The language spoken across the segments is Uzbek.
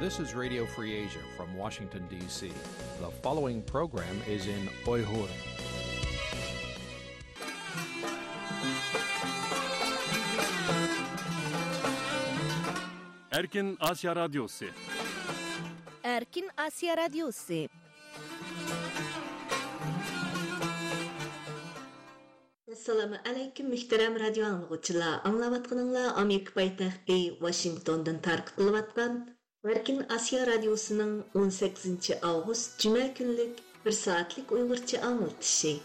This is Radio Free Asia from Washington, D.C. The following program is in Uyghur. Erkin Asya Radyosu Erkin Asya Radyosu Assalamu alaykum muhtaram radio anglag'uchilar. Anglayotganinglar Amerika poytaxti Washingtondan tarqatilayotgan Berkin Asya Radyosu'nun 18 Ağustos Cuma günlük bir saatlik Uygurca anlatışı.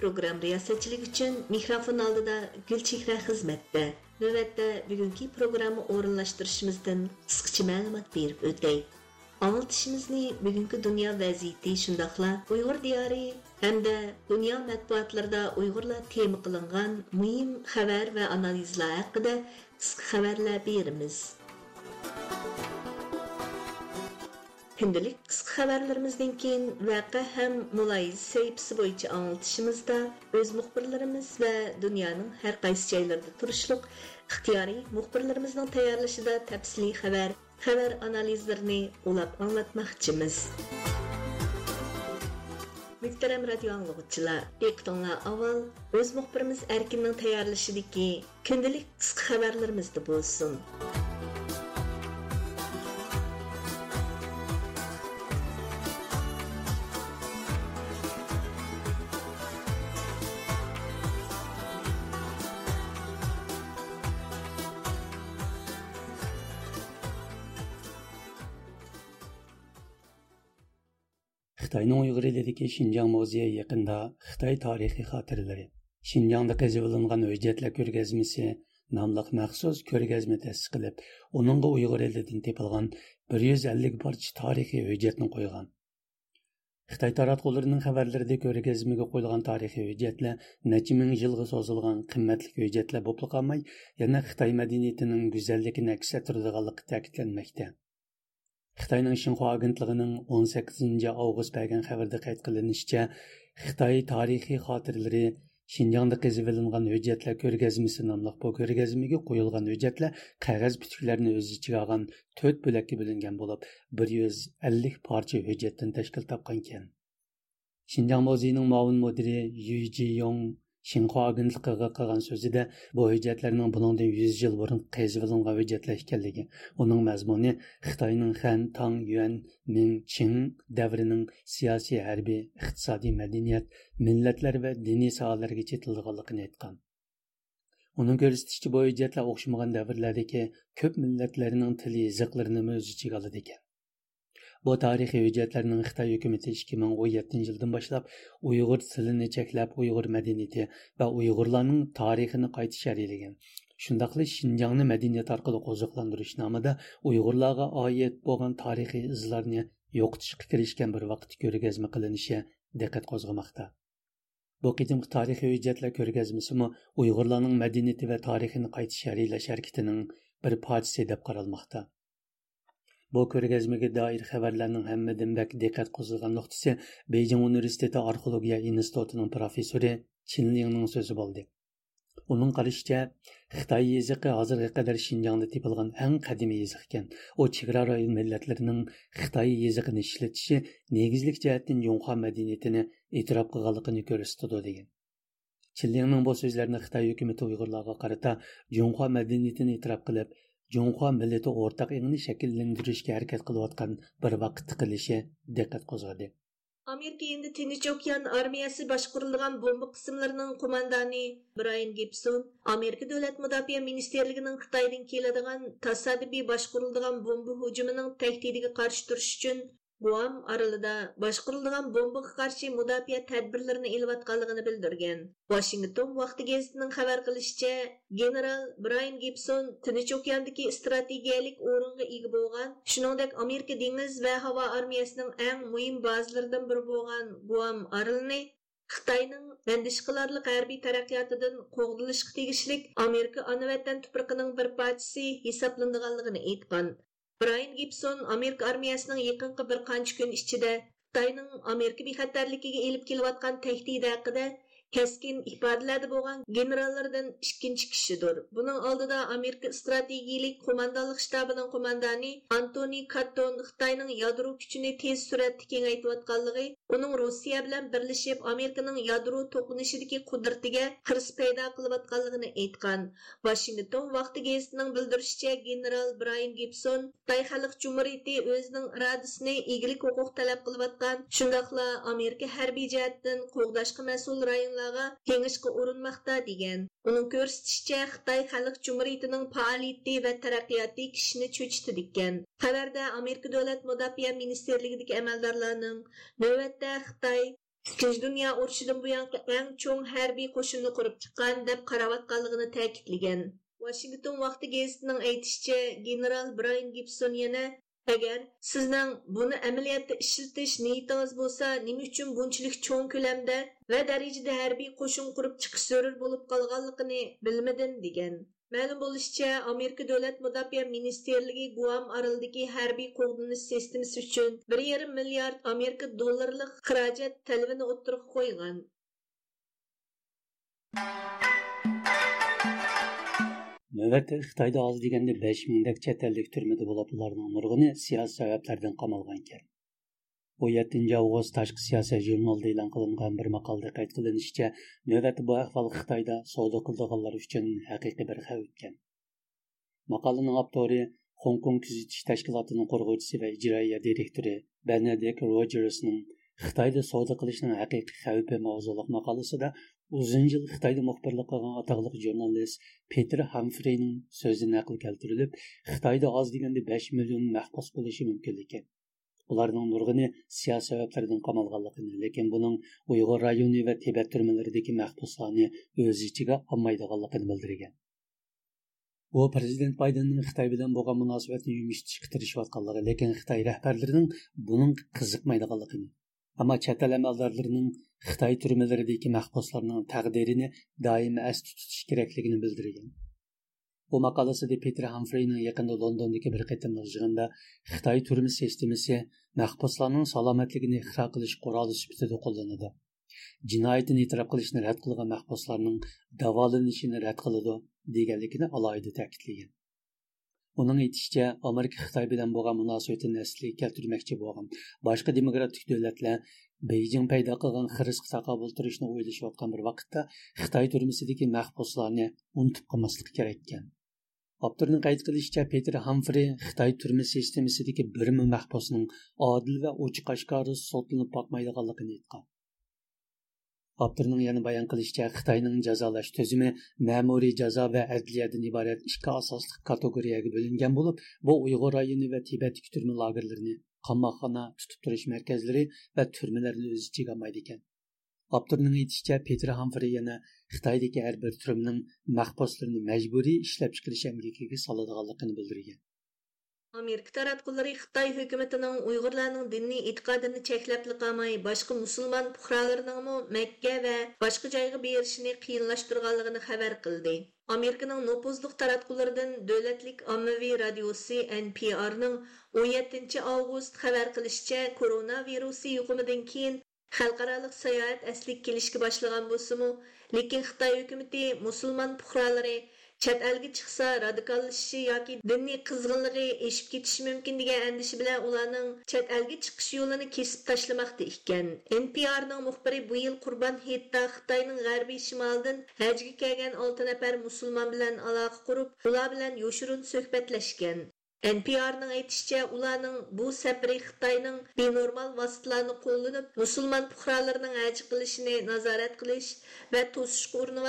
Program riyasetçilik için mikrofon aldıda Gülçihre hizmette. Növətdə bugünkü proqramı orunlaşdırışımızdan qısqaça məlumat verib ötək. Anlatışımızı bugünkü dünya vəziyyəti şundaqla Uyğur diyarı hamda dunyo matbuotlarida uyg'urlar tema qilingan muhim xabar va analizlar haqida qisqa xabarlar beramiz. Gündəlik qisqa xabarlarimizdan keyin vaqa ham muloyiz səhifəsi bo'yicha anglitishimizda o'z muxbirlarimiz va dunyoning har qaysi joylarida turishliq ixtiyoriy muxbirlarimizning tayyorlashida tafsiliy xabar xabar analizlarini ulab anglatmoqchimiz Muhtaram radio anlıqçılar, diqqətinizə avval o'z muxbirimiz erkinning tayarlaşıdakı kundalik qisqa xəbərlərimizdə bo'lsin. Xitayning Uyg'ur elidagi Şinjan muzeyi yaqinda Xitoy tarixiy xotiralari, Şinjanda qazivilingan hujjatlar ko'rgazmasi nomliq maxsus ko'rgazma ta'sis qilib, uningga Uyg'ur elidan tepilgan 150 parcha tarixiy hujjatni qo'ygan. Xitoy taratqullarining xabarlarida ko'rgazmaga qo'yilgan tarixiy hujjatlar necha ming yilga so'zilgan qimmatli hujjatlar bo'lib qolmay, yana Xitoy madaniyatining go'zalligini aks ettiradiganligi ta'kidlanmoqda. Xitoyning Xinhua agentligining 18 avgust bergan xabarda qayd qilinishicha, Xitoy tarixiy xotiralari Şinjanda qazivilingan hujjatlar ko'rgazmasi nomli bu ko'rgazmaga qo'yilgan hujjatlar qog'oz bitiklarni o'z ichiga olgan to'rt bo'lakka bo'lingan bo'lib, 150 parcha hujjatdan tashkil topgan ekan. Şinjan muzeyining muavin mudiri Yu Ji Yong Xinhua agentligiga qilgan so'zida bu hujjatlarning buningdan 100 yil burun qazivilingan hujjatlar ekanligi, uning mazmuni Xitoyning Han, Tang, Yuan, Ming, Qing davrining siyosiy, harbiy, iqtisodiy, madaniyat, millatlar va diniy sohalarga chetilganligini aytgan. Uning ko'rsatishicha bu hujjatlar o'xshamagan davrlardagi ko'p millatlarning tili yiziqlarini o'z ichiga oladi ekan. Bu tarixiy hujjatlarning Xitoy hukumati 2017 yildan boshlab Uyg'ur tilini cheklab, Uyg'ur madaniyati va Uyg'urlarning tarixini qayta sharhlagan. Shundaqli Shinjongni madaniyat orqali qo'ziqlantirish nomida Uyg'urlarga oid bo'lgan tarixiy izlarni yo'qotishga kirishgan bir vaqt ko'rgazma qilinishi diqqat qo'zg'amoqda. Bu qitimqi tarixiy hujjatlar ko'rgazmasimi Uyg'urlarning madaniyati va tarixini qayta sharhlash harakatining bir parchasi deb qaralmoqda. Bu ko'rgazmaga doir xabarlarning hammadan bak diqqat qo'zg'agan nuqtasi Beyjing universiteti arxeologiya institutining professori Lingning so'zi bo'ldi. Uning qarashicha, Xitoy yeziqi hozirga qadar Shinjongda topilgan eng qadimiy yeziq ekan. U chegara millatlarining Xitoy yeziqini ishlatishi negizlik jihatdan madaniyatini e'tirof qilganligini ko'rsatadi degan. Chillingning bu so'zlarini Xitoy hukumati Uyg'urlarga qarata Yonghua madaniyatini e'tirof qilib, жоңға милләте ортақ еңні шәкіллендірішке кылып қылуатқан бір вақыт кылышы декат қозғады. Америка енді Тинич океан армиясы башкарылган бомба қысымларының команданы Брайан Гибсон Америка Дәүләт Мөдафиә министрлигінің Қытайдан келедіған тасадиби башкарылган бомба һөҗүмінің тәһдидиге каршы турыш өчен Guam aralida boshqarilgan bombaga qarshi mudofaa tadbirlarini ilayotganligini bildirgan. Washington vaqti gazetining xabar qilishicha, general Brian Gibson Tinch okeandagi strategiyalik o'ringa ega bo'lgan, shuningdek Amerika dengiz va havo armiyasining eng muhim bazalaridan biri bo'lgan Guam aralini Xitoyning bandish qilarlik harbiy taraqqiyotidan qo'g'dilishga tegishlik Amerika ona vatan tuproqining bir parchasi hisoblanganligini aytgan. Brian Gibson Amerika armiyasining yaqinqi bir qancha kun ichida Xitoyning Amerika bexatarligiga elib kelayotgan tahdidi haqida keskin ifodalarda bo'lgan generallardan ikkinchi kishidir. Buning oldida Amerika strategiyalik qo'mondonlik shtabining qo'mondoni Antoni Katton Xitoyning yadro kuchini tez suratda kengaytayotganligi, uning Rossiya bilan birlashib Amerikaning yadro to'qinishidagi qudratiga qirs paydo qilayotganligini aytgan. Washington vaqti gazetining bildirishicha general Brian Gibson Xitoy Xalq Jumhuriyati o'zining irodasini egalik huquq talab qilayotgan, shundoqla Amerika harbiy jihatdan qo'g'dashqa mas'ul rayon kengishga urinmoqda degan. Uning ko'rsatishicha Xitoy Xalq Jumhuriyatining faoliyati va taraqqiyoti kishini cho'chitdi degan. Xabarda Amerika Davlat mudofaa ministerligidagi amaldorlarning navbatda Xitoy Ikkinchi dunyo urushidan buyongi eng cho'ng harbiy qo'shinni qurib chiqqan deb qarayotganligini ta'kidlagan. Washington vaqti gazetining aytishicha, general Brian Gibson yana Agar sizning buni amaliyotda ishlatish niyatingiz bo'lsa, nima uchun bunchalik cho'ng ko'lamda va darajada harbiy qo'shin qurib chiqish zarur bo'lib qolganligini bilmadim degan. Ma'lum bo'lishicha, Amerika Davlat mudofaa ministerligi Guam orolidagi harbiy qo'g'dinish sistemasi uchun 1,5 milliard Amerika dollarlik xarajat talabini o'ttirib qo'ygan. Növətdə Xitayda az degəndə 5 mingdək chet ellik türmədə bo'lib, ularning nurg'uni siyosiy sabablardan qamalgan ekan. Bu 7 avgust tashqi siyosat jurnalida e'lon qilingan bir maqolada qayd qilinishicha, navbatda bu ahvol Xitoyda savdo qildiganlar uchun haqiqiy bir xavf ekan. Maqolaning avtori kuzatish tashkilotining qo'rg'uvchisi va ijroiya direktori Benedict Rogersning Xitoyda savdo qilishning haqiqiy xavfi mavzuliq maqolasida uzun yil xitoyda muxbirlik qilgan atoqli jurnalist peter hamfreyning so'zi naql keltirilib xitoyda oz deganda besh million mahbus bo'lishi mumkinligi ularning nurg'ini siyosiy sabablardan qamalganligini lekin buning uyg'ur rayoni va tibat turmalaridagi mahbuslarni o'z ichiga olmaydiganligini bildirgan u prezident baydenning xitoy bilan bo'lgan munosabatni yumshatishga tirishayotganligi lekin xitoy rahbarlarining buning qiziqmaydiganligini Ama chet el Xitay xitoy mahpuslarının takdirini taqdirini doim tutuş gerekliğini kerakligini bildirgan. Bu maqolasida peter Humphrey'nin yaqinda londondagi bir qatimliq yig'inda xitoy turma sistemasi mahbuslarning salomatligini ixro qilish quroli sifatida qo'llanadi. Jinoyatni e'tirof qilishni rad qilgan mahbuslarning davolanishini rad qiladi deganligini alohida ta'kidlagan. Uning aytishicha amerika xitoy bilan bo'lgan munosabatini asliga keltirmoqchi bo'lgan boshqa demokratik davlatlar beyjing paydo qilgan xirisq taqobil turishni o'ylashayotgan bir vaqtda xitoy turmisidagi mahbuslarni unutib qolmaslik kerak ekan Abturning qayd qilishicha Peter Hamfrey Xitoy turma sistemasidagi bir mahbusning odil va ochiq oshkora sotlanib boqmaydiganligini aytgan. Abturning yana bayon qilishicha Xitoyning jazolash tuzumi ma'muriy jazo va adliyadan iborat ikki asosli kategoriyaga bo'lingan bo'lib, bu Uyg'ur rayoni va Tibet turma lagerlarini, qamoqxona, tutib turish markazlari va turmalarni o'z ichiga olmaydi ekan. Abturning aytishicha Peter Hamfrey yana Xitoydagi har bir turmning mahbuslarini majburiy ishlab chiqarish amaliyotiga soladiganligini bildirgan. ئامېرىكا تاراتقۇلىرى خىتاي ھۆكۈمىتىنىڭ ئۇيغۇرلارنىڭ دىنىي ئېتىقادىنى چەكلەپلا قالماي باشقا مۇسۇلمان پۇقرالىرىنىڭمۇ مەككە ۋە باشقا جايغا بېرىشىنى قىيىنلاشتۇرغانلىقىنى қылды. Американың ئامېرىكىنىڭ نوپۇزلۇق تاراتقۇلىرىدىن دۆلەتلىك радиосы NPR-ның 17 август خەۋەر قىلىشىچە коронавирусы ۋىرۇسى кейін كېيىن xalqارалық ساياھەت ئەسلىگە كېلىشكە باشلىغان بولسىمۇ lekin xitoy hukumati musulmon chet elga chiqsa radikallashishi yoki diniy qizg'inligi eshib ketishi mumkin degan andisha bilan ularning chet elga chiqish yo'lini kesib tashlamoqda ekan. Nprning muxbiri bu yil qurbon hetda xitoyning g'arbiy shimolidan hajga kelgan olti nafar musulmon bilan aloqa qurib ular bilan yoshirin suhbatlashgan. NPR'ның aytishicha, ularning bu бенормал Xitoyning benormal vositalarni пухраларының musulmon кылышыны назарат qilishini nazorat qilish va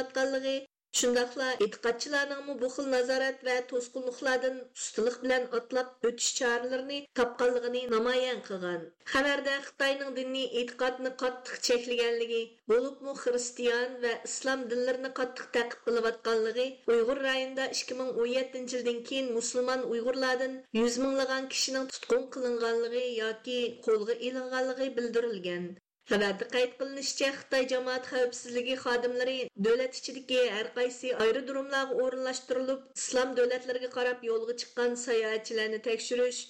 атканлыгы Шундакла этикадчыларныңмы бу хил назарат ва тоскынлыклардан устылык белән атлап өтүш чараларын тапканлыгын намаян кылган. Хәбәрдә Хитаенның дини этикадны каттык чеклегәнлеге, булыпмы христиан ва ислам динләренә каттык тәкъип кылып атканлыгы Уйгыр районында 2017 елдан кин мусулман уйгырлардан 100 меңләгән кешенең тоткын кылынганлыгы яки колга илинганлыгы белдерелгән. Xabarda qayd qilinishicha, Xitoy jamoat xavfsizligi xodimlari davlat ichidagi har qaysi aerodromlarga o'rinlashtirilib, islom davlatlariga qarab yo'lga chiqqan sayohatchilarni tekshirish,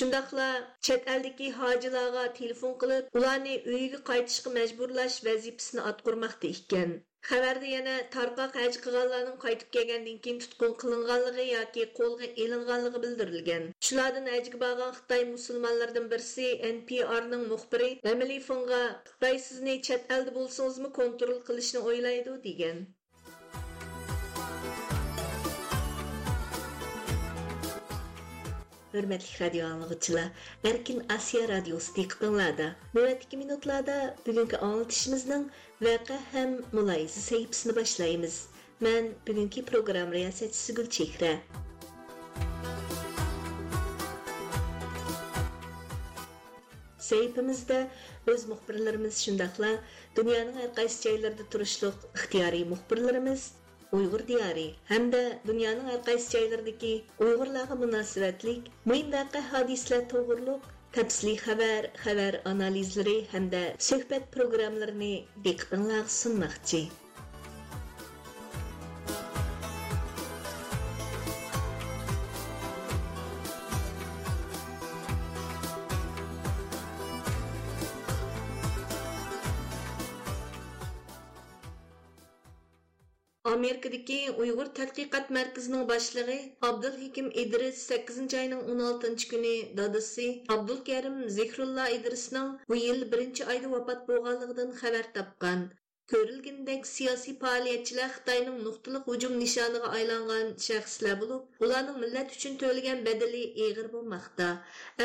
Shundaqla chet eldagi hojilarga telefon qilib, ularni uyiga qaytishga majburlash vazifasini atqurmoqda ekan. Хабарда яна тарқақ хәж қылғанларның қайтып келгәндән кейін тутқын қылынганлыгы яки қолға алынганлыгы белдирилгән. Шулардан әҗге баған Хытай мусулманлардан бірсі NPR-ның мөхбири Эмили Фонга "Хытай сезне чат әлде булсагызмы контроль кылышны ойлайды" деген. Hürmetli radio anlıqçılar, Erkin Asiya Radyosu diqqətinizdə. Növbətdəki minutlarda bugünkü anlatışımızın vəqə həm mülayisə səhifəsini başlayırıq. Mən bugünkü proqram riyasətçisi Gülçehrə. Səhifəmizdə öz müxbirlərimiz şundaqla dünyanın hər qaysı yerlərində turuşluq ixtiyari müxbirlərimiz uyg'ur diyori hamda dunyoning har qaysi joylaridagi uyg'urlarga munosabatlik muhim voqea hodisalar to'g'riliq tafsiliy xabar xabar analizlari hamda suhbat programmalarini diqqatinglarga sunmoqchi Amerikadagi Uyg'ur tadqiqot markazining boshlig'i Abdulhakim Idris 8 oyning 16 kuni dadasi Abdulkarim Zikrulla Idrisning bu yil 1 oyda vafot bo'lganligidan xabar topgan. Ko'rilgandek siyosiy faoliyatchilar Xitoyning nuqtaliq hujum nishoniga aylangan shaxslar bo'lib, ularning millat uchun to'lagan badali eg'ir bo'lmoqda.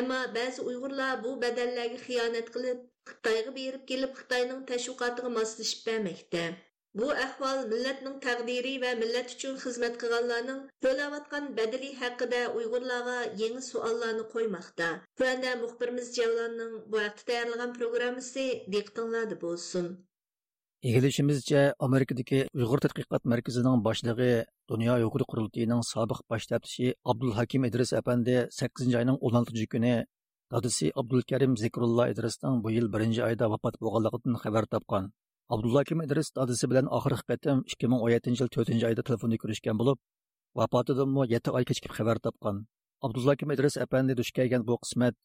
Ammo ba'zi Uyg'urlar bu badallarga xiyonat qilib, Xitoyga berib kelib Xitoyning tashviqotiga moslashib bermoqda. Bu ahvol millatning taqdiri va millat uchun xizmat qilganlarning to'layotgan badali haqida Uyg'urlarga yangi savollarni qo'ymoqda. Tuanda muxbirimiz Javlonning bu vaqtda tayyorlagan programmasi diqqatinglarda bo'lsin. Egilishimizcha Amerikadagi Uyg'ur tadqiqot markazining boshlig'i Dunyo Uyg'ur qurultiyining sobiq bosh tabtishi Abdul Hakim Idris apandi 8 oyning 16 kuni dadisi Abdulkarim Zikrulla Idrisning bu yil 1 oyda vafot bo'lganligidan xabar topgan. Abdullakim idris dadisi bilan oxirgi qatim 2017 yil 4 oyda telefonda ko'rishgan bo'lib, vafotidanmi 7 oy kechikib xabar topgan. abdullakim idris apandi duch kelgan bu qismat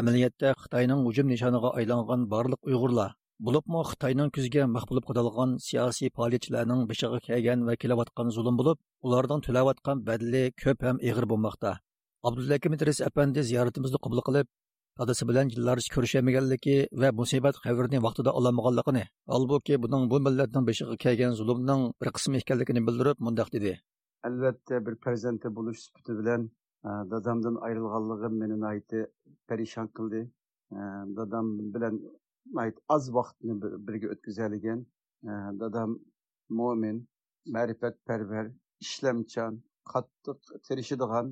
amaliyotda Xitoyning hujum nishoniga aylangan barliq Uyg'urlar bo'libmi Xitoyning kuzga mahbulib qadalgan siyosiy faoliyatchilarning bishig'i kelgan va kelayotgan zulm bo'lib, ulardan to'layotgan badli ko'p ham ig'ir bo'lmoqda. abdullakim idris apandi ziyoratimizni qabul qilib, dadasi bilan yillarcha ko'rishamaganligi va musibat xabarini vaqtida ololmaganligini albuki buning bu millatning beshiga kelgan zulmning bir qismi ekanligini bildirib mundoq dedi. Albatta bir farzandi bo'lish sifati bilan e, dadamdan ayrilganligim meni nayti parishon qildi. E, dadam bilan oz vaqtni birga o'tkazaligan e, dadam mo'min ma'rifatparvar ishlamchan qattiq tirishadigan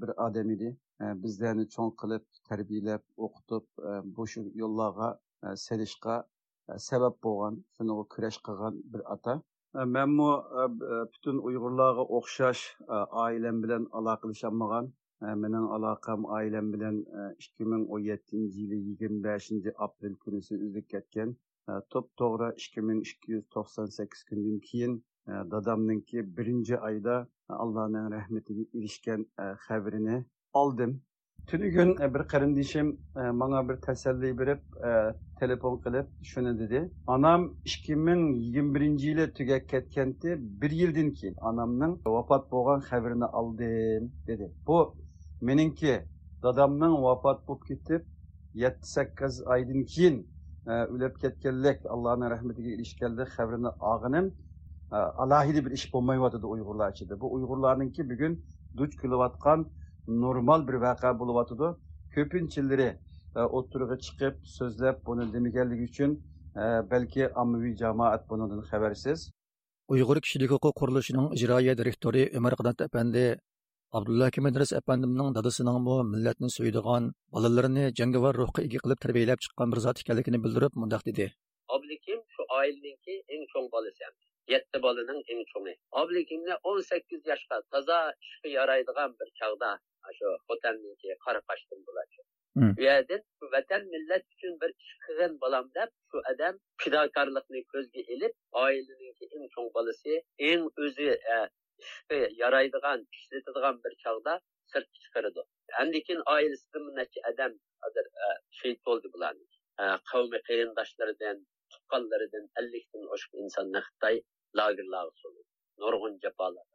bir odam edi. Э, bizlarni cho'ng qilib tarbiyalab o'qitib e, bu shu yo'llarga e, selishga e, sabab bo'lgan shuniga kurash qilgan bir ota manmu butun uyg'urlarga o'xshash oilam bilan aloqalasholmagan mening aloqam oilam bilan ikki ming o'n yettinchi yili yigirma beshinchi aprel kunisi uzilib ketgan. To'p to'g'ri ikki ming ikki yuz to'qson sakkiz kundan keyin dadamninki birinchi oyda allohning rahmatiga erishgan xabarini oldim tunigun e, bir qarindishim e, bana bir tasalli berib e, telefon qilib shuni dedi. Onam ikki ming yigirma birinchi yili tugab ketgandi bir yildan keyin onamning vafot bo'lgan xabarini oldim dedi. Bu meningki dadamning vafot bo'lib ketib yetti sakkiz oydan keyin o'lib ketganlik allohni rahmatiga erishganlik xabarini olganim alohida bir ish bo'lmayotidi uyg'urlar ichida bu uyg'urlarninki bugun duch kelayotgan normal bir vaqa bo'lyotidi. Ko'pinchilari e, o'ttirg'i chiqib so'zlab buni demaganligi uchun e, balki ommaviy jamoat bundan xabarsiz. Uyg'ur kishilik huquq qurilishining ijroiya direktori umar qanat apandi abdulla kimidris apandimning dadasining bu millatni suydigan bolalarini jangovar ruhga ega qilib tarbiyalab chiqqan bir zot ekanligini bildirib mundoq dedi. Oblikim shu oilaniki eng cho'ng bolasi yetti bolaning eng cho'ngi obligimni o'n sakkiz yoshga toza ishga yaraydigan bir chog'da shu xotanninki qora qoshdim bo'ladi u yerdan vatan millat uchun bir ish qilgan bolam deb shu odam fidokorlikni ko'zga ilib oilaniki eng cho'ng bolasi eng o'zi ishga yaraydigan ishlatadigan bir chog'da sirtga chiqaradi Andikin ailesinden neçe adam hazır şehit oldu bularni. Kavmi kıyındaşlarından, tuqqanlarından 50'den oşuk insanlar Xitay lagerlarga soldi. Nurgun cepalarda.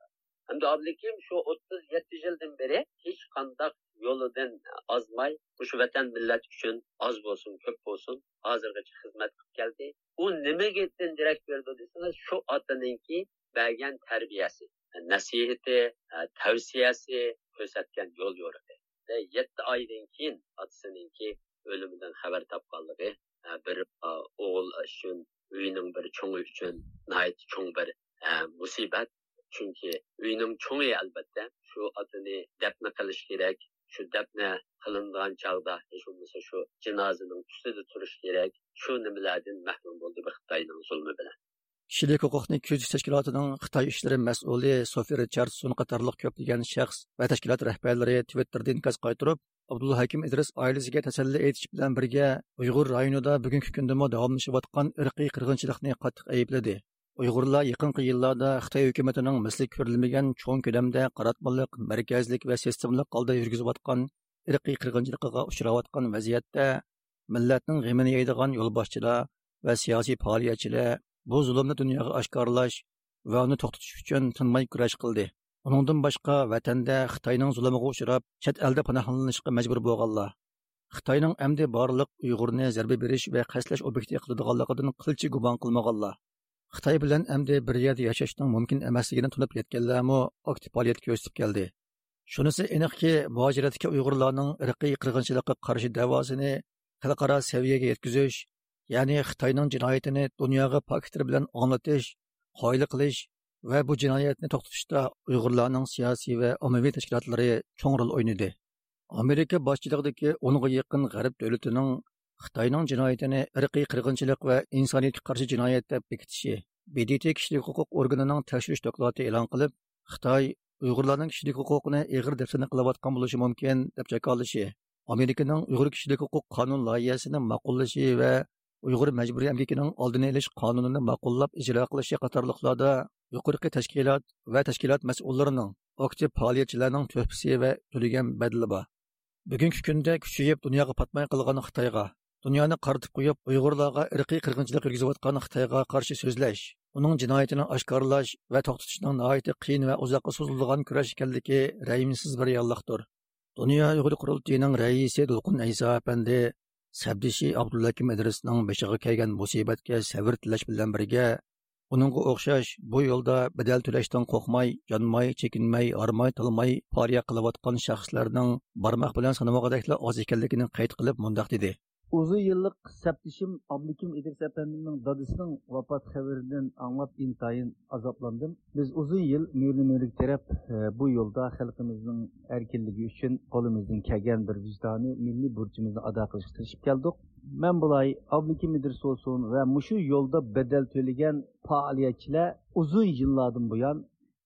Hamda ablikim şu 37 yildan beri hech kandak yoludan azmay shu vatan millat uchun az bo'lsin ko'p bo'lsin hozirgacha xizmat qilib keldi. U nimaga darak berdi desangiz shu otaninki bergan tarbiyasi, nasihati, e, tavsiyasi ko'rsatgan yo'l yo'rig'i e, yetti oydan keyin otasininki o'limidan xabar topganligi e, bir o'g'il uchun uyining bir cho'ngi uchun cho'ng bir musibat chunki uyning cho'ngi albatta shu otini dafna qilish kerak shu dafna qilingan chog'da hech bo'lmasa shu janozaning ustida turish kerak. Shu nimalardan mahrum bo'ldi bir xitoyning zulmi bilan. Kishilik huquqni kuzatish tashkilotining xitoy ishlari mas'uli sofi richardson qatorliq ko'plagan shaxs va tashkilot rahbarlari twitterda inkos qaytirib abdulla hakim idris oilasiga tasalli aytish bilan birga uyg'ur rayonida bugungi kundami davomlashayotgan irqiy qirg'inchilikni qattiq aybladi. Uyg'urlar yaqinqi yillarda xitoy hukumatining misli ko'rilmagan cho'ng ko'lamda qaratmalik markazlik va sistemlik holda yurgizayotgan irqiy qirg'inchiligiga uchrayotgan vaziyatda millatning g'imini yeydigan yo'lboshchilar va siyosiy faoliyatchilar bu zulmni dunyoga oshkorlash va uni to'xtatish uchun tinmay kurash qildi. Uningdan boshqa vatanda xitoyning zulmiga uchrab chet elda panohlanishga majbur bo'lganlar. Xitoyning amdi borliq uyg'urni zarba berish va qaslash obyekti qiladiganligidan qilchi gumon qilmaganlar. Xitoy bilan amdi bir yerda yashashning mumkin emasligini tunib yetganlarmi aktiv faoliyat ko'rsatib keldi. Shunisi aniqki muhojiratga uyg'urlarning irqiy qirg'inchilikqa qarshi davosini xalqaro saviyaga yetkazish ya'ni xitoyning jinoyatini dunyoga pakitr bilan anglatish qoyil qilish va bu jinoyatni to'xtatishda uyg'urlarning siyosiy va ommaviy tashkilotlari cho'ng rol o'ynadi. Amerika boshchiligidagi o'nga yaqin g'arb davlatining xitoyning jinoyatini irqiy qirg'inchilik va insoniyatga qarshi jinoyat deb bekitishi bdt kishilik huquq organining tekshirish doklati e'lon qilib xitoy uyg'urlarning kishilik huquqini ig'ir dafsini qilayotgan bo'lishi mumkin deb jakolishi amerikaning uyg'ur kishilik huquq qonun loyihasini ma'qullashi va uyg'ur majburiy amgikining oldini olish qonunini ma'qullab ijro qilishi qatorliqlarda yuqorqi tashkilot va tashkilot mas'ullarining aktiv faoliyatchilarning to'pisi va to'lagan badli bor. Bugungi kunda kuchayib dunyoga patmay qilgan xitoyga dunyoni qaritib qo'yib uyg'urlarga irqiy qirg'inchilik yurgizayotgan xitoyga qarshi so'zlash uning jinoyatini oshkorlash va to'xtatishning nihoyatda qiyin va uzoqqa so'zilgan kurash ekanligi rayimsiz bir yolliqdir dunyo uyg'ur qurultiyining raisi dulqin ayso apandi sabdishi abdullakim idrisning bishig'i kelgan musibatga sabr tilash bilan birga uningga o'xshash bu yo'lda badal to'lashdan qo'rqmay yonmay chekinmay armay tilmay foriya qilayotgan shaxslarning barmoq bilan sanamog'idaklar oz ekanligini qayd qilib mundoq dedi. Uzun yillik sabtishim ablikim idris apandimning dadasining vafot xabaridan anglab intayin azoblandim. Biz uzun yil mo'linulik taraf e, bu yo'lda xalqimizning erkinligi uchun qo'limizdan kelgan bir vijdoniy milliy burchimizni ado qilishga tirishib keldik. Man bulay ablikim idris bo'lsin va mushu yo'lda bedel to'lagan faoliyatchilar uzun yillardan buyon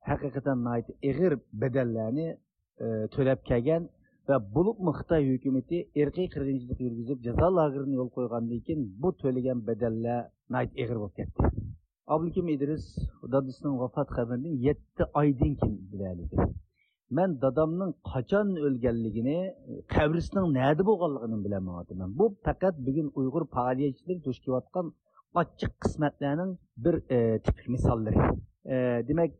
haqiqatan ig'ir bedellarni e, to'lab kelgan va bo'libmi xitoy hukumati irqiy qirg'inchilik yurgizib jazo lagerini yo'l qo'ygandan keyin bu to'lagan badallar ig'ir bo'lib ketdi. Ablikim idris dadasining vafot xabarini yetti oydan keyin biladi man dadamning qachon o'lganligini qabrisining nada bo'lganligini bilmayapman bu faqat bugun uyg'ur faoliyatchilar duch kelayotgan ochiq qismatlarning bir e, tipik misollari e, demak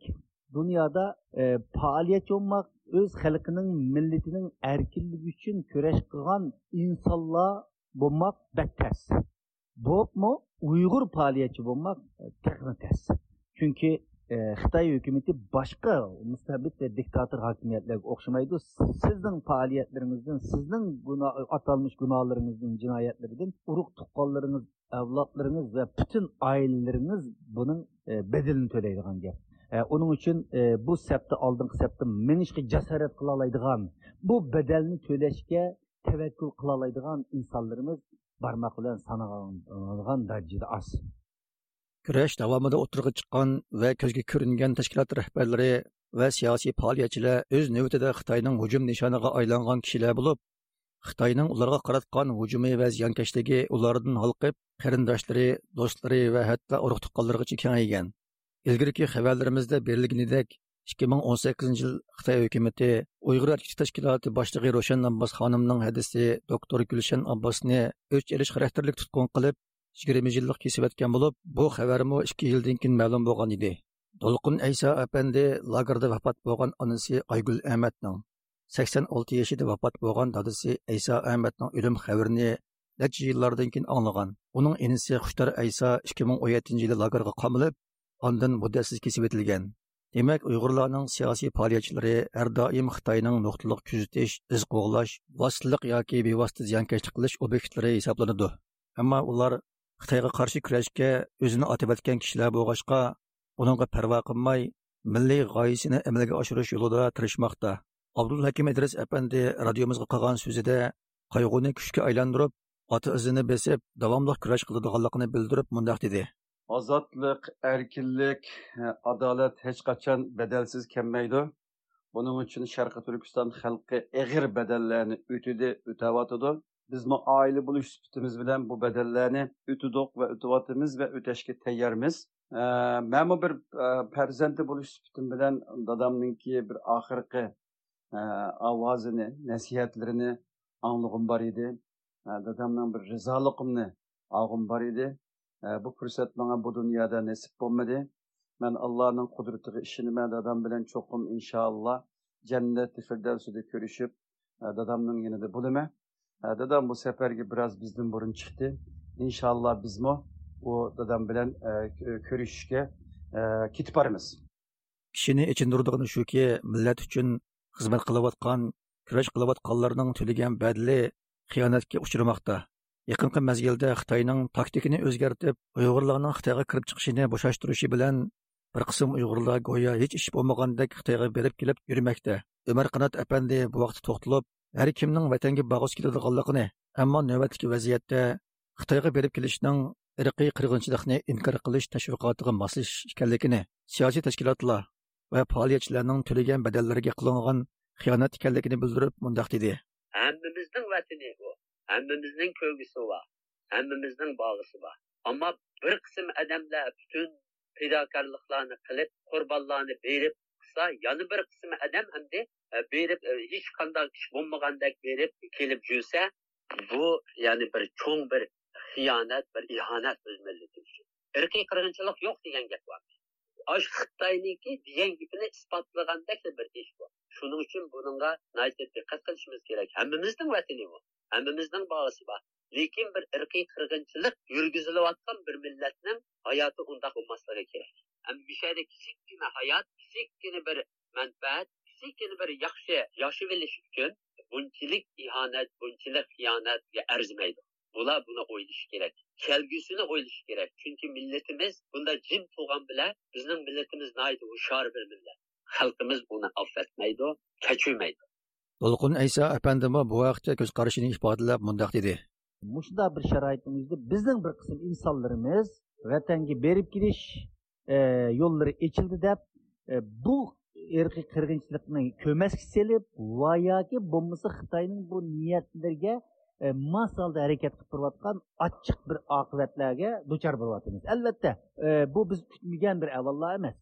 dunyoda e, faoliyatchi bo'lmoq o'z xalqining millatining erkinligi uchun kurash qilgan insonlar bo'lmoq battas bo'pmi uyg'ur faoliyatchi bo'lmoq tas chunki e, xitoy hukumati boshqa mustabid va diktator hokimiyatlarga o'xshamaydi sizning faoliyatlaringizdan sizning atalmish gunohlaringizning jinoyatlaridan urug' tuqqanlaringiz avlodlaringiz va butun oilalaringiz e, bedelini to'laydigan Э, uning uchun э, bu sapda oldingi sapda minishga jasorat qila oladigan bu badalni to'lashga tavakkul qila oladigan insonlarimiz barmoq bilan sanalgan darajada oz kurash davomida o'tirg'i chiqqan va ko'zga ko'ringan tashkilot rahbarlari va siyosiy faoliyatchilar o'z navbatida xitoyning hujum nishoniga aylangan kishilar bo'lib xitoyning ularga qaratgan hujumi va ziyonkashligi ulardan holqib qarindoshlari do'stlari va hatto urug' tuqqanlargacha kengaygan ilgirki xabarlarimizda berilganidek 2018 yil Xitoy hukumati Uyg'ur erkak tashkiloti boshlig'i Roshan Abbos xonimning hadisi doktor Gulshan Abbosni o'ch elish xarakterlik tutqun qilib 20 yillik kesib o'tgan bo'lib, bu xabarmi 2 yildan keyin ma'lum bo'lgan edi. to'lqin ayso apandi lagerda vafot bo'lgan onasi Aygul Ahmadning 86 yoshida vafot bo'lgan dadasi ayso Ahmadning o'lim xabarini necha yillardan keyin anglagan. Uning inisi Xushtar ayso 2017 yili lagerga qamilib, ondan muddatsiz kesib etilgan Demak, Uyg'urlarning siyosiy faoliyatchilari har doim Xitoyning nuqtaliq kuzatish, iz qo'g'lash, vositaliq yoki bevosita ziyonkashlik qilish obyektlari hisoblanadi. Ammo ular Xitoyga qarshi kurashga o'zini otib o'tgan kishilar bo'lg'achqa, uningga parvo qilmay, milliy g'oyasini amalga oshirish yo'lida tirishmoqda. Abdul Hakim Idris apandi radiomizga qilgan so'zida qayg'uni kuchga aylantirib, ota izini besib, davomli kurash qiladiganligini bildirib, mundoq dedi: ozodlik erkinlik adolat hech qachon badalsiz kelmaydi buning uchun sharqi turkiston xalqi ig'ir badallarni o'tidi o'tayotidi bizmi oila bo'lish sifatimiz bilan bu badallarni o'tidik va o'tyapmiz va o'tashga tayyormiz man bir farzandi bo'lish sifatim bilan dadamninki bir oxirgi ovozini nasihatlarini anglag'im bor edi dadamning bir rizoliqimni olg'im bor edi bu fursat bana bu dünyada nasip olmadı. Ben Allah'ın kudretine işinime dadam bilen çokum inşallah cennet-i ko'rishib dadamning dadamның yanında bulume. Dadam bu seferki biraz bizden burun çıktı. İnşallah biz mi o dadam bilen e, görüşke kitip e, barımız. Kishini ichindirdig'ini shuki millat uchun xizmat qilayotgan kurash qilayotganlarning to'lagan badli xiyonatga uchramoqda Yaqinqi mazgilda Xitoyning taktikini o'zgartib, Uyg'urlarning Xitoyga kirib chiqishini bo'shashtirishi bilan bir qism Uyg'urlar go'yo hech ish bo'lmagandek Xitoyga berib kelib yurmoqda. Umar Qanot apandi bu vaqt to'xtalib, har kimning vatanga bag'us keladiganligini, ammo navbatdagi vaziyatda Xitoyga berib kelishning irqiy qirg'inchilikni inkor qilish tashviqotiga moslashish ekanligini, siyosiy tashkilotlar va faoliyatchilarning to'lagan badallariga qilingan xiyonat ekanligini bildirib, mundoq dedi. Hammamizning vatani bu. Hammamizning ko'gisi bor hammamizning bog'isi bor. Ammo bir qism odamlar butun fidokorliklarni qilib qurbonlarni berib qilsa yana bir qism odam hamda e, berib e, hech qanday ish bo'lmagandek berib kelib yursa bu ya'ni bir cho'ng bir xiyonat bir ihonat o'z millati uchun. Irqiy qirg'inchilik yo'q degan gap bor. Osh xitoyniki degan gapini isbotlagandek bir ish bor. Shuning uchun bunga diqqat qilishimiz kerak. Hammamizning vatani bu hammamizning bolasi bor. Lekin bir irqiy qirg'inchilik yurgizilayotgan bir millatning hayoti undaq bo'lmasligi kerak. Bu yerda kichikkina hayot kichikkina bir manfaat kichikkina bir yaxshi yoshi olish uchun bunchalik ihonat bunchalik xiyonatga arzimaydi. Bular buni o'ylashi kerak kelgusini o'ylashi kerak. Chunki millatimiz bunda jim tug'an bilan bizning millatimiz hushyor bir millat. Xalqimiz buni affatmaydi kechirmaydi. Dolqun Aysa әпәндімі bu vaqtda ko'z qarashini ifodalab mundaq dedi. Mushunda bir sharoitimizda bizning bir qism insonlarimiz vatanga berib kelish e, yo'llari echildi deb e, bu irqiy qirg'inchilikni ko'masga selib va yoki bo'lmasa xitoyning bu niyatlariga e, masalda harakat qilib turayotgan ochiq bir oqibatlarga duchor bo'lyapmiz albatta bu biz kutmagan bir avallar emas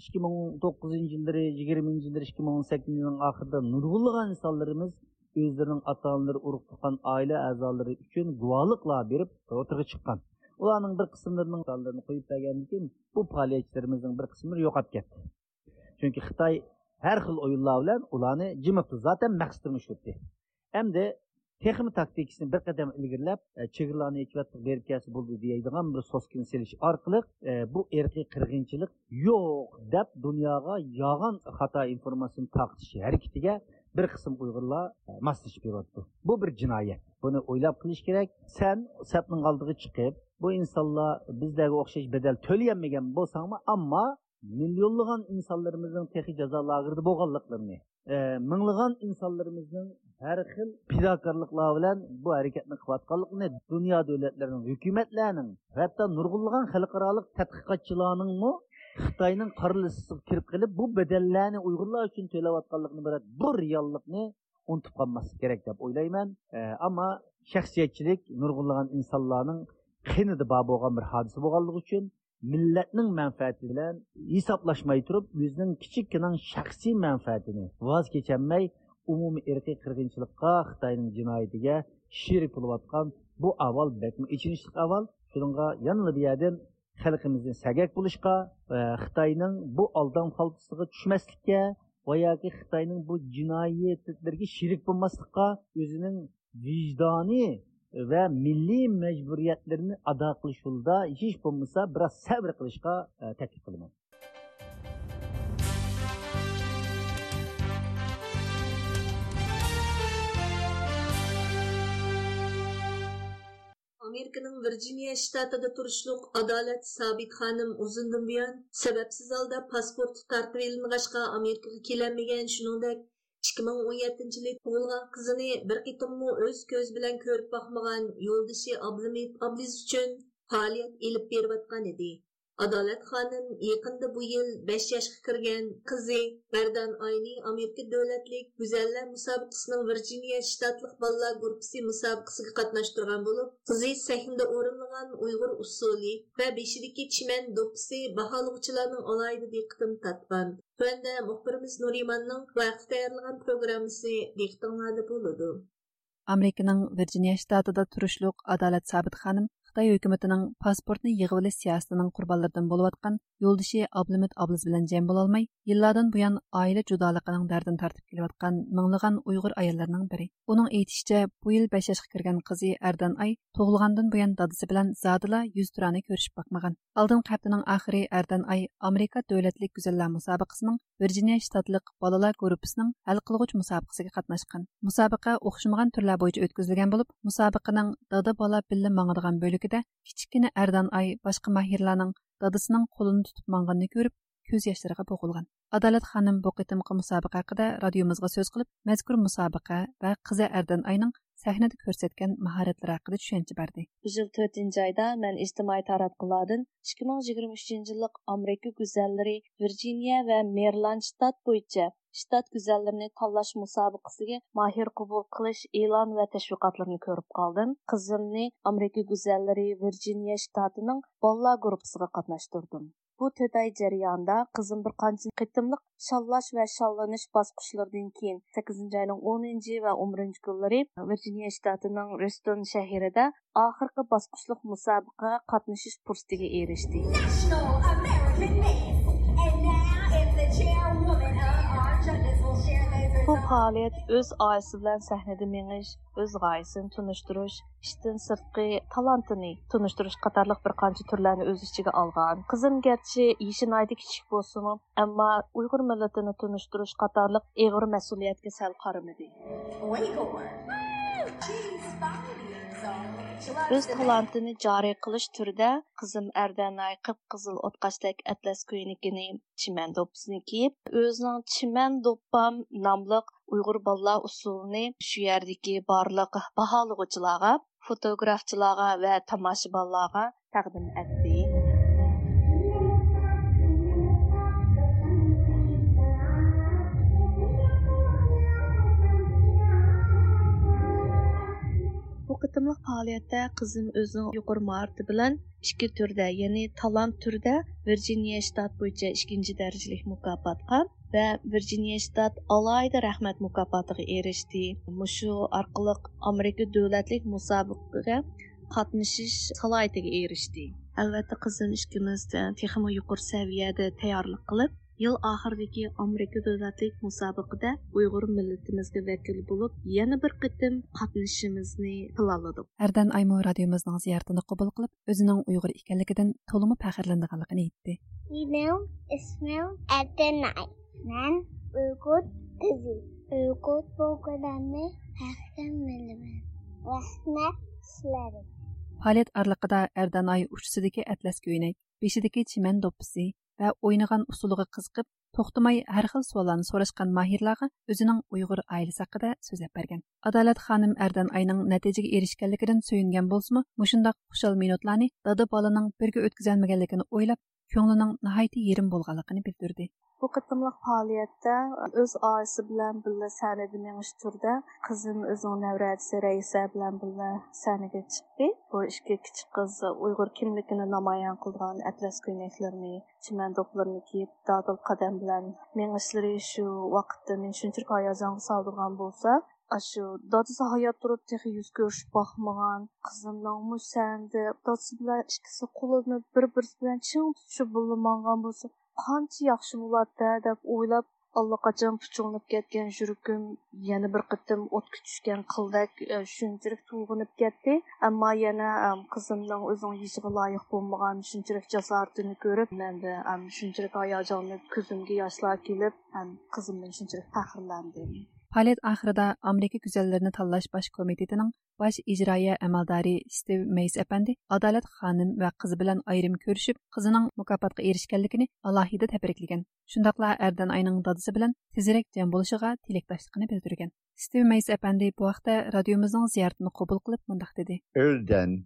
ikki ming to'qqizinchi yilda 2009 yılları, 20 yılları, 2018 yılının ahırda nurgulluğan insonlarimiz o'zlarining ota onalari urug' tuqqan oila a'zolari uchun guvohliklar berib o'tirga chiqqan. Ularning bir qismlarining sonlarini qo'yib bergandan keyin bu faoliyatchilarimizning bir qismi yo'qolib ketdi chunki xitoy har xil o'yinlar bilan ularni jimibdi zaten maqsadini shu. Endi texmi taktikasini bir qadam ilgirlab e, chegaralarni ichvatib berib kelsa bo'ldi deydigan bir soskini selish orqali e, bu erkiy qirg'inchilik yo'q deb dunyoga yolg'on xato informatsiyani tarqatish harakatiga bir qism uyg'urlar e, moslashib beryapti bu bir jinoyat. Buni o'ylab qilish kerak. San sapning oldiga chiqib bu insonlar bizlarga o'xshash badal to'layolmagan bo'lsangmi ammo millionlagan insonlarimizning texi jazo lagerida bo'lganliklarini e, minglagan insonlarimizning har xil fidokorliklar bilan bu harakatni qilayotganligini dunyo davlatlarining hukumatlarning hatto nurg'unlagan xalqaroliq tadqiqotchilarningmi xitoyning qarlisiga kirib qilib bu badallarni uyg'urlar uchun to'layotganligini biladi bu reallikni unutib qolmaslik kerak deb o'ylayman. E, ammo shaxsiyatchilik nurg'unlagan insonlarning qinida bor bo'lgan bir hodisa bo'lganligi uchun millatning manfaati bilan hisoblashmay turib o'zining kichikkina shaxsiy manfaatini voz kechanmay umumiy irqiy qirg'inchilikqa xitoyning jinoyatiga sherik bo'layotgan bu avval bakmi ichinishli avval? Shunga yanada bu yerdan xalqimizni sagak bo'lishga xitoyning bu aldan xaltisiga tushmaslikka va yoki xitoyning bu jinoyatlarga sherik bo'lmaslikqa o'zining vijdoniy va milliy majburiyatlarini ado qilish yo'lida hech bo'lmasa biroz sabr qilishga e, taklif qilaman. Amerikaның Virginia shtatida turishliq adolat Sabit xonim uzundan buyon sababsiz holda pasporti tartib elinғашqa Amerikaga kelanmagan, shuningdek 2017 yili tug'ilgan qizini bir qitimmi o'z ko'z bilan ko'rib boqmagan yo'ldoshi Ablimit Abliz uchun faoliyat elib berayotgan edi. Adolat xonim yaqinda bu yil 5 yoshga kirgan qizi Bardan Ayni Amerika davlatlik go'zallar musobaqasining Virginia shtatlik bolalar guruhi musobaqasiga qatnashtirgan bo'lib, qizi sahnada o'rinlagan Uyg'ur usuli va beshidagi chiman do'ppisi baholuvchilarning alayida diqqatini tatgan. Tuanda muxbirimiz Adolat Sabit Қытай үкіметінің паспортны йығып сиясының құрбалардың құрбанларından болып атқан yo'ldishi Ablimit ablis bilan jam bo'lolmay, yillardan buyon oila judoliqining dardini tartib kelayotgan minglаған Uyg'ur ayollarining biri. Uning aytishicha, bu yil 5 yoshga kirgan qizi Ardan Ай, tug'ilgandan buyon dadasi bilan задыла 100 turani ko'rishib бақмаған. Алдын қаптының ақыры Ардан Ай Америка davlatlik гүзәлләр мусабақасының Вирджиния shtatlik балалар группасының хәл кылгыч мусабақасына катнашкан. Мусабақа оқшымаган төрләр буенча өткізілген болып, мусабақаның дада бала билле маңыдыган бөлегидә кичкене Ардан Ай башка маһирларның dadısının қолын tutup маңғаныны көріп, көз яшьләргә бугылган. Адалет ханым бу кытымкы мусабака хакында сөз кылып, мәзкур мусабака ва қызы әрден айның sahnada ko'rsatgan mahoratlari haqida tushuncha berdi bu yil to'rtinchi oyda man ijtimoiy taratqulardan ikki ming yigirma uchinchi yillik amerika go'zallari virjiniya va merland shtat bo'yicha shtat go'zallarini tanlash musobaqasiga mahir qabul qilish e'lon va tashviqotlarini ko'rib qoldim. Qizimni amerika go'zallari virjiniya shtatining bolalar guruhiga qatnashtirdim. Bu to'rt oy jarayonida qizim bir qancha qitimliq shallash va shallanish bosqichlaridan keyin sakkizinchi oyning o'ninchi va o'n birinchi kunlari virjiniya shtatining reston shahrida oxirgi bosqichliq musobaqaga qatnashish fursatiga erishdi Bu fəaliyyət öz ailesi bilan səhnədə meniş, öz g'oyasini tunishtirish, ishdan sirtqi talantini tunishtirish qatorliq bir qancha turlarni o'z ichiga olgan. Qizim garchi yoshi nayda kichik bo'lsin, ammo Uyg'ur millatini tunishtirish qatorliq og'ir mas'uliyatga sal qaramadi. Öz talantini joriy qilish turida qizim Ardanay qip-qizil o'tqashdek atlas ko'ynikini, chiman do'ppisini kiyib, o'zining chiman do'ppam nomli Uyg'ur bolalar usulini shu yerdagi barliq baholug'uchilarga, fotografchilarga va tomoshabinlarga taqdim etdi. Qitimliq faoliyatda qizim o'zining yuqori maorati bilan ikki turda ya'ni talant turda virjiniya shtat bo'yicha ikkinchi darajalik mukofotga va virjiniya shtat alayda rahmat mukofotiga erishdi. Mushu orqali amerika davlatlik musobaqaga qatnashish salohiyatiga erishdi. Albatta qizim ishkimiz texmo yuqori saviyada tayyorlik qilib yil oxiridagi Amerika dövlətlik müsabiqədə uyg'ur millatimizga vakil bo'lib yana bir qitim qatnashishimizni qiladi ardan Аймо радиомызның зияртını qabul qilib o'zining uyg'ur ekanligidan tolumu fəxrləndigənligini aytdi Mənim ismim Ədənay. men Uyğur qizi Uyğur boğulanı fəxrlənməliyəm. Rəhmət Ay atlas ko'ynak бешидәге chiman допсы, бә ойнаған усулыга кызыгып, to'xtamay har xil savollarni so'rashgan mahirlarga o'zining uyg'ur oilasi haqida so'zlab bergan. Adolat xonim ardan ayning natijaga erishganligidan suyungan bo'lsimi mushundoq xushal minutlarni dada bolaning birga o'tkazolmaganligini o'ylab ko'nglining nihoyatda yerim bo'lganligini bildirdi. Bu qitimliq faoliyatda o'z oilasi bilan birga sahnada menish turda qizim o'zining navratisi raisa bilan birga sanaga chiqdi. Bu ikki kichik qiz uyg'ur kimligini namoyon qilgan atlas ko'ynaklarini chimandoqlarini kiyib dodil qadam bilan mengishlari shu vaqtda meni shunchalik hayajonga soldirgan bo'lsa shu dadasi hayot turib tehi yuz ko'rishib boqmagan qizimning musandi dadasi bilan ikkisi qo'lini bir birisi bilan ching tutishib bo'lmagan bo'lsa qancha yaxshi bo'ladi deb o'ylab allaqachon puchunlab ketgan yuragim yana bir qitim o'tga tushgan qildak shunchalik to'lg'inib ketdi ammo yana qizimning o'zing yishiga loyiq bo'lmagan shunchalik jasoratini ko'rib manda shunchalik hayajonli ko'zimga yoshlar kelib qizimdan shunchalik faxrlandim Fəaliyyət axırında Amerika Güzəllərini Tanlaş Baş Komitetining baş icroiya amaldori Steve Mays əpəndi Adalet xanım və qızı bilan ayrim görüşüb, qızının mukofotga erishganligini alohida tabriklagan. Shundaqla Erdan ayning dadisi bilan tezroq jam bo'lishiga tilakdoshligini bildirgan. Steve Mays əpəndi bu vaqtda radiomizning ziyoratini qabul qilib mundaq dedi. Erdan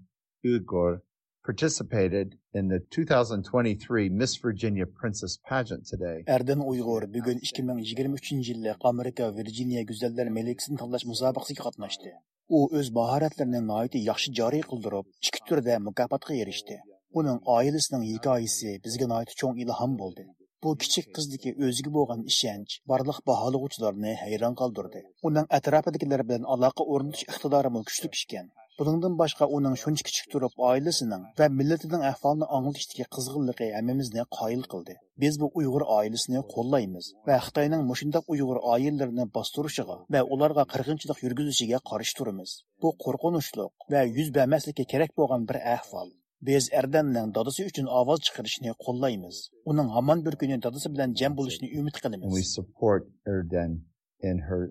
Uyghur participated in the 2023 Miss Virginia Princess pageant today. Erden Uyg'ur bugun 2023 yillik Amerika Virginia Güzeller Melikasini tanlash musobaqasiga qatnashdi. U o'z mahoratlarini nihoyatda yaxshi joriy qildirib, ikki turda mukofotga erishdi. Uning oilasining hikoyasi bizga nihoyatda çok ilhom bo'ldi. Bu kichik qizdagi o'ziga bo'lgan ishonch barliq baholag'uvchilarni hayron qoldirdi. Uning atrofidagilar bilan aloqa o'rnatish iqtidori kuchli ekan. Buningdan boshqa uning shuncha kichik turib oilasining va millatining ahvolini anglatishdagi qizg'inligi hammamizni qoyil qildi. Biz bu Uyg'ur oilasini qo'llaymiz va Xitoyning mushundaq Uyg'ur oilalarini bostirishiga va ularga qirg'inchilik yurgizishiga qarshi turamiz. Bu qo'rqinchli va yuz bermaslikka kerak bo'lgan bir ahvol. Biz Erdanning dadasi uchun ovoz chiqarishni qo'llaymiz. Uning hamon bir kuni dadasi bilan jam bo'lishini umid qilamiz. We support Erdan in her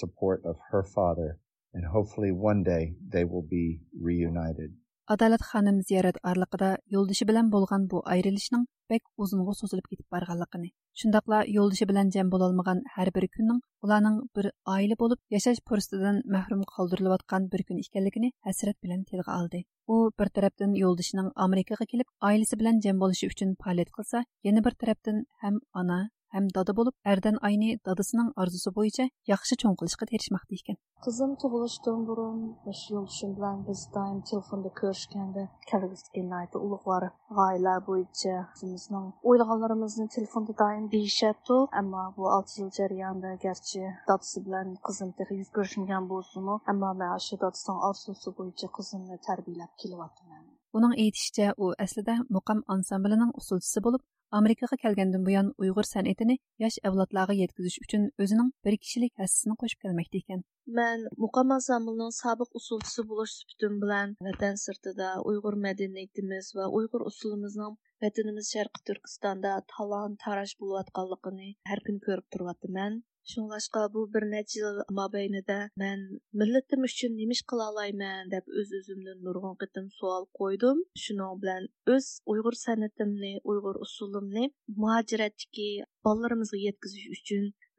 support of her father and hopefully one day they will be reunited. Adalat xonim ziyorat orliqida yo'ldoshi bilan bo'lgan bu ayrilishning bek uzunga so'zilib ketib borganligini, shundaqla yo'ldoshi bilan jam bo'lolmagan har bir kunning ularning bir oila bo'lib yashash fursatidan mahrum qoldirilayotgan bir kun ekanligini hasrat bilan tilga oldi. U bir tarafdan yo'ldoshining Amerikaga kelib, oilasi bilan jam bo'lishi uchun faoliyat qilsa, yana bir tarafdan ham ona һәм дада булып, әрдән айны дадасының арзусы буенча яхшы чоң кылышка тирешмәкте бурын баш юлшым белән без даим телефонда күрешкәндә, кәлгәскә найты улыклар гаилә буенча безнең уйлаганларыбызны телефонда даим дишәпту, әмма бу 6 ел җарыянда гәрчә дадасы белән кызым тәхи йөз күрешмәгән булсымы, әмма мен ашы дадасының арзусы буенча кызымны тәрбияләп килеп атам. Uning aytishicha, u aslida muqam ansamblining usulchisi bo'lib, Amerikaga kelgandan buyon Uyg'ur san'atini yosh avlodlarga yetkazish uchun o'zining bir kishilik hassasini qo'shib kelmoqda ekan. Men muqam ansamblining sobiq usulchisi bo'lish suhbatim bilan vatan sirtida Uyg'ur madaniyatimiz va Uyg'ur usulimizning vatanimiz Sharqi Turkistonda talon taraj bo'layotganligini har kun ko'rib turyapman. Шуңлашқа bu bir necha yil mobaynida man millatim uchun nima ish qila olmayman deb o'z o'zimdan nurg'un qitim savol qo'ydim shuning bilan o'z uyg'ur san'atimni uyg'ur usulimni muhojiratdagi bolalarimizga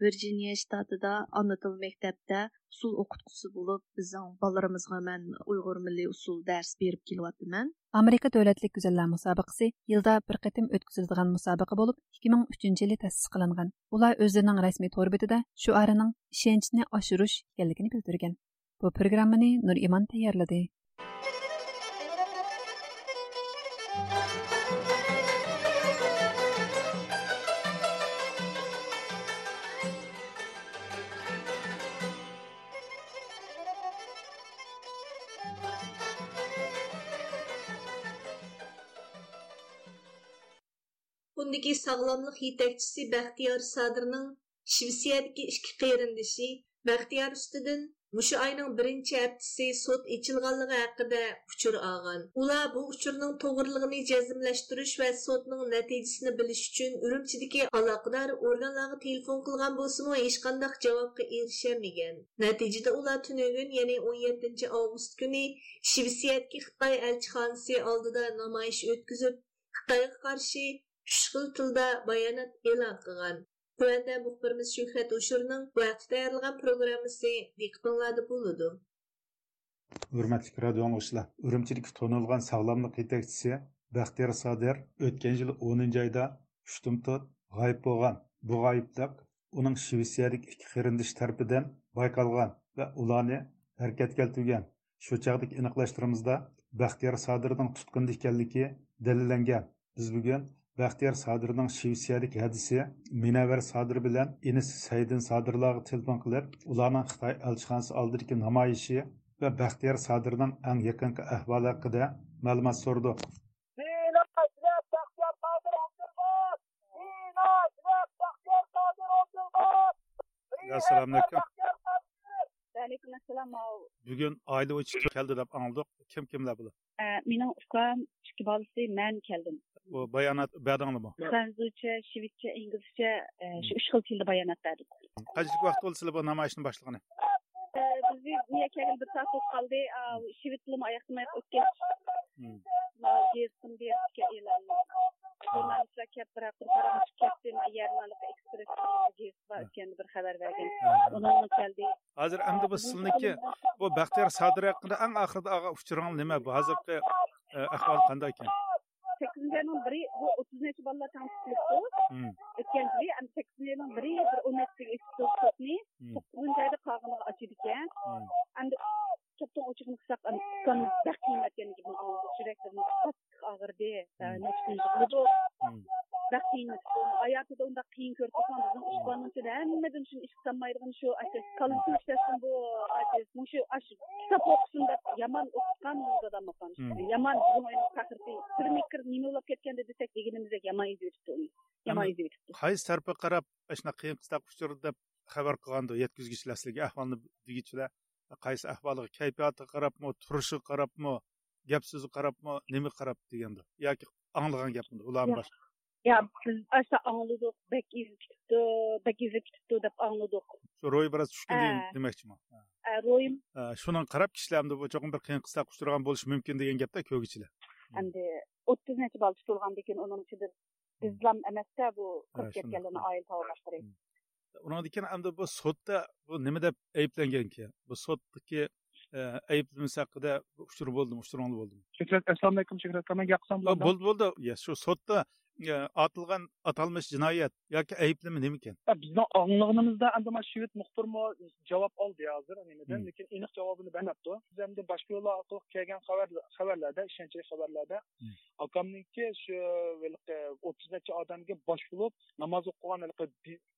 yetkazish uchun virjiniya shtatida ona til maktabda usul o'qituvchisi bo'lib bizning bolalarimizga man uyg'ur milliy usul dars berib kelyapman Amerika Dövlətlik Güzəllər müsabiqəsi yılda bir qətim ötküzüldiğən müsabiqə olub 2003 yılı təsis qılınğan. Ular özlərinin rəsmi tor betində şüarının işençini aşırış ekanligini bildirgan. Bu proqramını Nur İman tayyorladi. Bundaki sağlamlıq yetakçisi Bəxtiyar Sadirning Shvetsiyadagi ikki qarindishi Bəxtiyar ustidan mushu айның birinchi haftasi сот ochilganligi haqida uchur olgan. Ular bu uchurning to'g'riligini jazmlashtirish va sudning natijasini bilish uchun Urumchidagi aloqador organlarga телефон qilgan bo'lsa-mu, hech qanday javobga erishamagan. улар ular tunugun, ya'ni 17 avgust kuni Shvetsiyadagi Xitoy elchixonasi алдыда namoyish o'tkazib, Xitoyga qarshi uch xil tilda bayonot e'lon qilgan Tuanda muxbirimiz Shuhrat Uşurning bu haqda tayyorlagan programmasi diqqatinglarda bo'ladi. Hürmetli radio anlaşılar. Ürümçilik tonulgan sağlamlık yetekçisi Baxtiyar Sadir o'tgan yil 10 oyda ushtumtut g'oyib bo'lgan. Bu g'oyiblik uning Shveysariyalik ikki qarindosh tarafidan bayqalgan va ularni harakatga keltirgan. Shu chaqdagi aniqlashtirimizda Baxtiyar Sadirning tutqunda ekanligi dalillangan. Biz bugun Baxtiyar Sadirning Shveysariyalik hadisi Minavar Sadir bilan inisi Saydin Sadirlarga telefon qilib, ularning Xitoy elchixonasi oldidagi namoyishi va Baxtiyar Sadirning eng yaqinqi ahvoli haqida ma'lumot so'rdi. assalomu alaykum alaykum assalom bugun oila uchi keldi deb angldik kim kimlar bular mening ukam ikki bolasi man keldim bayonot berdinglarmi fransuzcha shvedcha inglizcha shu uch xil tilda bayonot berdik qanchalik vaqt bo'ldi sizlar bu namoyishni boshlagani biz kelgan bir soat bo'lib qoldi. Shved tilini oyoqlamay o'tgach jurnalistlar kelib bir ketdi yarmalik xabar bergan. Keldi hozir endi bu sizniki bu baxtiyor sodir haqida eng oxirida uchragan nima bu? Hozirgi ahvol qanday ekan sakkizinchi ayning biri bu o'ttiz necha bolalar tanishtiribdi o'tgan yili sakkizinchi ayning biri bir o'n nechaga to'qqizinchi oyda qog'iniga ochidi ekan. Endi to'pdan ochiqni qilsak yuraklarimiz qattiq og'irdi. Бірақ qiyin hayotida unda qiyin ko'rib qolgan bizning ishqonunchi hammadan shuni ish qilolmaydigan shu kollectiv ishlashdan bu муну ушу ашы китап окушунда яман окуткан адам болгон яман биздин оюбуз такырты кырмекир неме болуп кеткенде десек дегенибиздек яман издеп өтүптү яман издеп өтүптү кайсы тарапка карап ышуна кыйын кыстак учурда деп хабар кылганды жеткизгичилер силерге ахвалны дегичилер кайсы ахвалга кайфиятыга карапмы турушуга карапмы gap so'zi qarabmi nima qarab deganda yoki anglagan gapmi ularni boshqa yo biz asha angladiq bak izib tutdi bak izib tutdi deb angladik shu ro'y biraz tushgan demoqchiman Royim. Shundan qarab kishilarni bu cho'qim bir qiyin qisqa qushtirgan bo'lishi mumkin degan gapda ko'gichilar. Endi 30 necha bola tutilgandan keyin uning ichida bizlam emasda bu kirib ketganlarni oil tavlashtirib. Undan keyin endi bu sudda bu nima deb ayblangan Bu suddagi ayblanish haqida uchur bo'ldimi, uchurongli bo'ldimi? Assalomu alaykum? Bo'ldi, bo'ldi. Shu sudda atilgan atalmış jinoyat yoki ayblimi nima ekan bizni anglag'inimizda endi mana shved muxbirmi javob oldi hozir nimadan lekin aniq javobini bermabdi endi boshqa yo'llar orqali kelgan xabar xabarlarda ishonchli xabarlarda akamniki shu o'ttiz necha odamga bosh bo'lib namoz o'qigan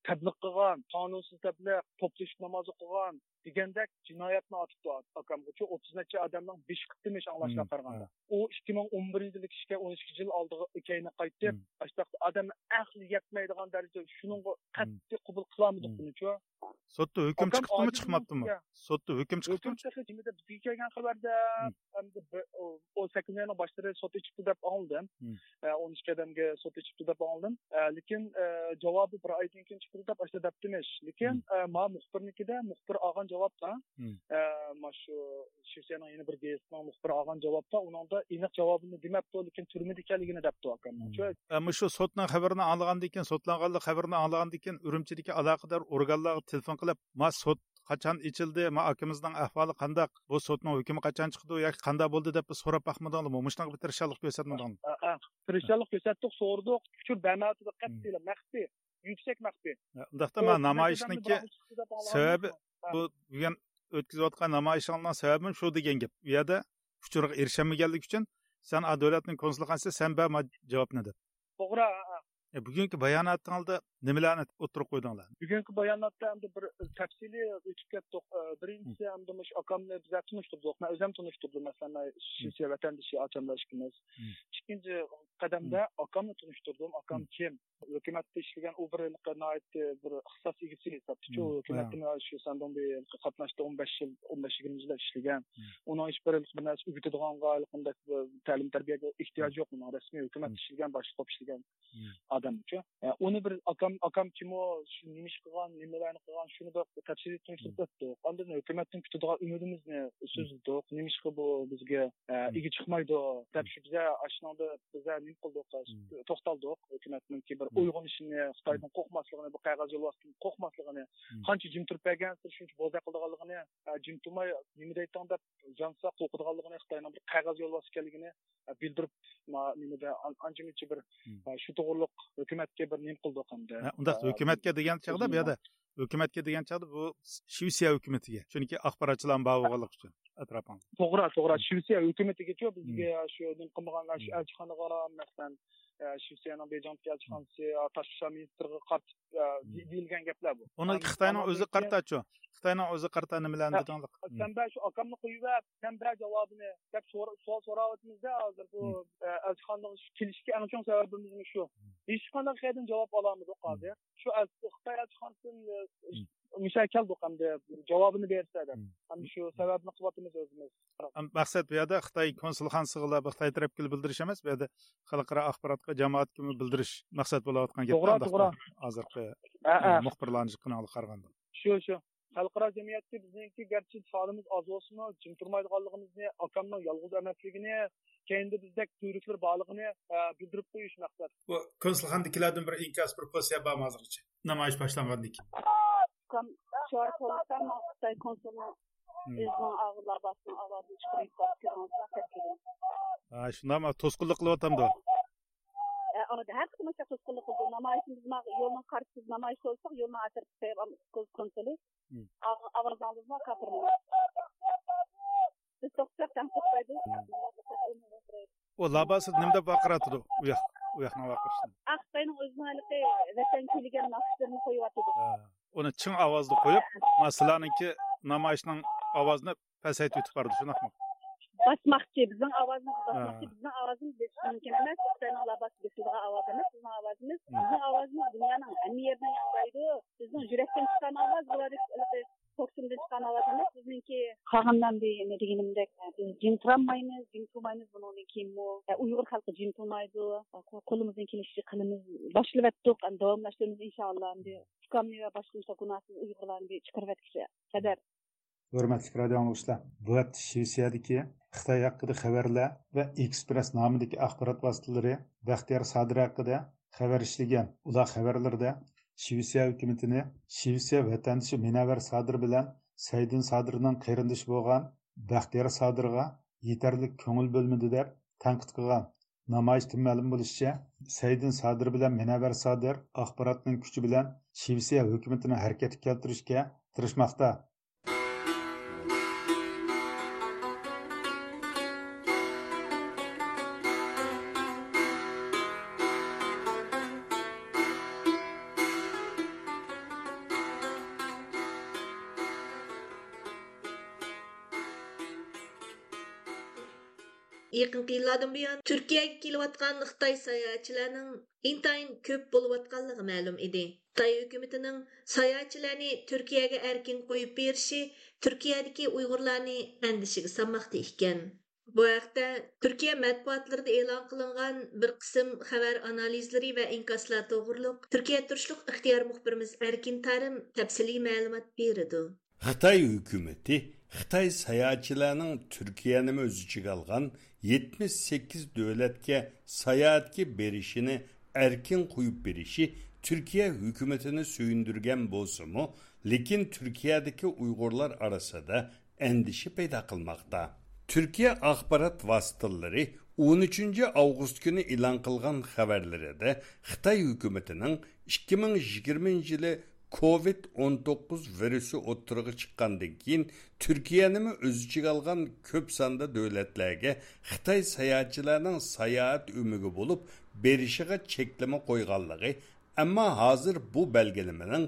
tabliq qilgan qonunsiz tabliq to'plashib namoz o'qigan degandek jinoyatni otibdi akamga shu o'ttiz necha odamning besh qismi anglashga qaraganda u ikki ming o'n birinchi yil ishga o'n ikkinchi yil oldiga keyini qaytib ashtaqa odam aqli yetmaydigan darajada shunga qattiq qabul qilolmadik bunichu sotda hukm chiqibdimi chiqmabdimi sotda hukm chiqibdimi bizga kelgan xabarda o'n sakkizinchi boshlari sotda chiqdi deb oldim. O'n ikki odamga sotda chiqdi deb oldim. Lekin javobi bir oydan keyin chiqdi deb ashta debdimish lekin ma muxbirnikida muxbir olgan javobda ma shu shvetsiyani yana bir gazetning muxbiri olgan javobda uningda aniq javobini demabdi lekin turmada ekanligini debdi akam. Shu sotning xabarini anglagandan keyin sotlanganlik xabarini anglagandan keyin urumchidagi aloqador organlarga telefon qilib ma sot qachon ichildi? Ma akamizning ahvoli qandaq bu sotning hukmi qachon chiqdi? Yoki qanday bo'ldi? deb so'rab baxmadinglarmi mushunaq bir tirishchanlik ko'rsatmadingmi? Tirishchanlik ko'rsatdik so'rdik. Uchur bermadi qat'iy maxfiy yuksak maxfiy. Undaqda man namoyishniki sababi bu bugun o'tkazayotgan namoyishlarning sababi shu degan gap. U yerda uchurga erishamaganligi uchun sen davlatning konsulxonasi sen ber javobni deb? To'g'ri bugungi bayonotingizda nimalarni o'tirib qo'ydinglar? Bugungi bayonotda endi bir tafsiliy o'tib ketdik birinchisi endi shu akamni bizlar tunishtirdik man o'zim tunishtirdim masalan shvetsiya vatandoshi akamlar ikkimiz ikkinchi qadamda akamni tunishtirdim akam kim? Hukumatda ishlagan u bir bir ixtisos egasi hisobda shu hukumatni shu qatnashdi o'n besh yil o'n besh yigirma yillar ishlagan. Uni hech bir o'rgatadigan ta'lim tarbiyaga ehtiyoji yo'q uni. Rasmiy hukumatda ishlagan boshqa ishlagan odamchi uni bir akam akam u shu nima ish qilgan nimalarni qilgan shuni tafsiliy tushuntirib o'tdik oldin hukumatdan kutadigan umidimizni so'zladik nima ish bu bizga ega chiqmaydi deb shu biza shunaqda biza nim qildik to'xtaldik hukumatninki bir uyg'onishini xitoydan qo'rqmasligini bu qog'oz yo'lvosdan qo'rqmasligini qancha jim turib bergan shuncha bo'za qildiganligini jim turmay nima deytang deb jonsa qo'rqadiganligini xitoyning bir qog'oz yo'lvos ekanligini bildirib nimada ancha muncha bir shu to'g'riliq hukumatga bir nim qildik undaq hukumatga degan chog'da bu yerda hukumatga degan chog'da bu shvetsiya hukumatiga chunki axborotchilarni bog'liq uchun atrofan to'g'ri to'g'ri. Shvetsiya hukumatigachu bizga shu nim qilmagan shu elchixonaga masalan shvetsiyaning bejondagi elchixonasi tashqi ministriga qarshi deyilgan gaplar bu. Uni xitoyning o'zi qartachu xitoyning o'zi qarta nimalarni dedinglar sen shu akamni qo'yib sen javobini deb savol so'rayapmizda hozir bu elchixonaga kelishga eng chong sababimiz shu. Hech qanday qayerdan javob ololmadik hozir? Shu xitoy elchixonasidan o'sha keldik hamda javobini bersa deb ham shu sababni qilyapmiz o'zimiz. Maqsad bu yerda xitoy konsulxonasiga xitoy tarafga bildirish emas bu yerda xalqaro axborotga jamoatga bildirish maqsad bo'layotgan gap to'g'ri to'g'ri. hozirgi muxbirlarni qaraganda. Shu shu. Xalqaro jamiyatga bizniki garchi sonimiz oz bo'lsinmi jim turmaydiganligimizni akamning yolg'iz emasligini keyinda bizdek tuyruqlar borligini bildirib qo'yish maqsad. Bu konsulxonadagilardan bir inkos bir posiya bormi hozirgacha. Namoyish boshlangandan keyin Çarpan, çarpalıktan Ağustay konsolu Özbon hmm. ağırlar basın ağırlar çıkırın bakıyorum. Ha şundan mı? Toskulluk kılıp atam da. Orada e, her kısmı işte toskulluk kıldı. Namayışın bizim yolun karşısız namayış olsak yolun atırıp sayıp kız konsolu. Avaz aldım var kapırma. Biz toksaktan tutmaydı. Hmm. O labası nimde bakıratıdı. Uyak. uyak Uyakna bakırsın. Akbay'ın ah, özmalıkı e, vatan külügen nakışlarını koyu atıdı. Uni chin ovozda qo'yib mana sizlarniki namoyishning ovozini pasaytib yutib bordi shunaqmi? Basmoqchi bizning ovozimiz basmoqchi bizning ovozimiz besish mumkin emas. Xitoyning labasi besadigan ovoz emas bizning ovozimiz bizning ovozimiz dunyoning hamma yerdan yangraydi bizning yurakdan chiqqan ovoz bular to'ksimdan chiqqan ovoz emas bizniki qolgandan nima deganimdek biz jim turolmaymiz jim turmaymiz bundan keyin e, uyg'ur xalqi jim turmaydi e, qo'limizdan kelishicha qilamiz boshlayotdik davomlashtiramiz inshaalloh. Ukamni va boshqa gunohsiz uyg'urlarni chiqarib o'tishga qadar. Hurmatli radio anglovchilar bu hafta shvetsiyadagi xitoy haqida xabarlar va ekspress nomidagi axborot vositalari baxtiyor sodir haqida xabar ishlagan. Ular xabarlarda Шивсия үкіметіне Шивсия вәтәндіші Менәвер Садыр білән Сәйдін садырның қиырындыш болған Бәқтері Садырға етерлік көңіл бөлмеді деп тәңкіт қылған. Намайшты мәлім бұлышча, Сәйдін Садыр білән Менәвер Садыр ақпаратның күші білән Шивсия үкіметінің әркет келтірішке тұрышмақта. ئابدۇلادىن بۇيان تۈركىيەگە كېلىۋاتقان қытай ساياھەتچىلەرنىڭ интайын көп بولۇۋاتقانلىقى مەلۇم ئىدى خىتاي ھۆكۈمىتىنىڭ ساياھەتچىلەرنى تۈركىيەگە ئەركىن قويۇپ بېرىشى تۈركىيەدىكى ئۇيغۇرلارنى ئەندىشىگە سالماقتا ئىكەن bu haqda turkiya matbuotlarida e'lon qilingan bir qism xabar analizlari va turkiya turishliq ixtiyor muxbirimiz erkin tarim tafsiliy ma'lumot береді xitoy үкіметі қытай sayohatchilarning түркияны өз ішіге алған 78 дәүләткә саяатки беришенә эркин куып бериши Түркия хөкүмәтенә сөендергән булсымы, ләкин Түркиядәге уйгырлар арасында әндіші пайда кылмакта. Түркія ақпарат васитәләре 13-е ауғыст күні илан кылган хәбәрләрендә Қытай үйкіметінің 2020 елы COVID-19 virusi o'ttirig'i chiqqandan keyin Turkiyanimi o'z ichiga olgan ko'p sonda davlatlarga Xitoy sayohatchilarining sayohat umigi bo'lib berishiga cheklama qo'yganligi, ammo hozir bu belgilamaning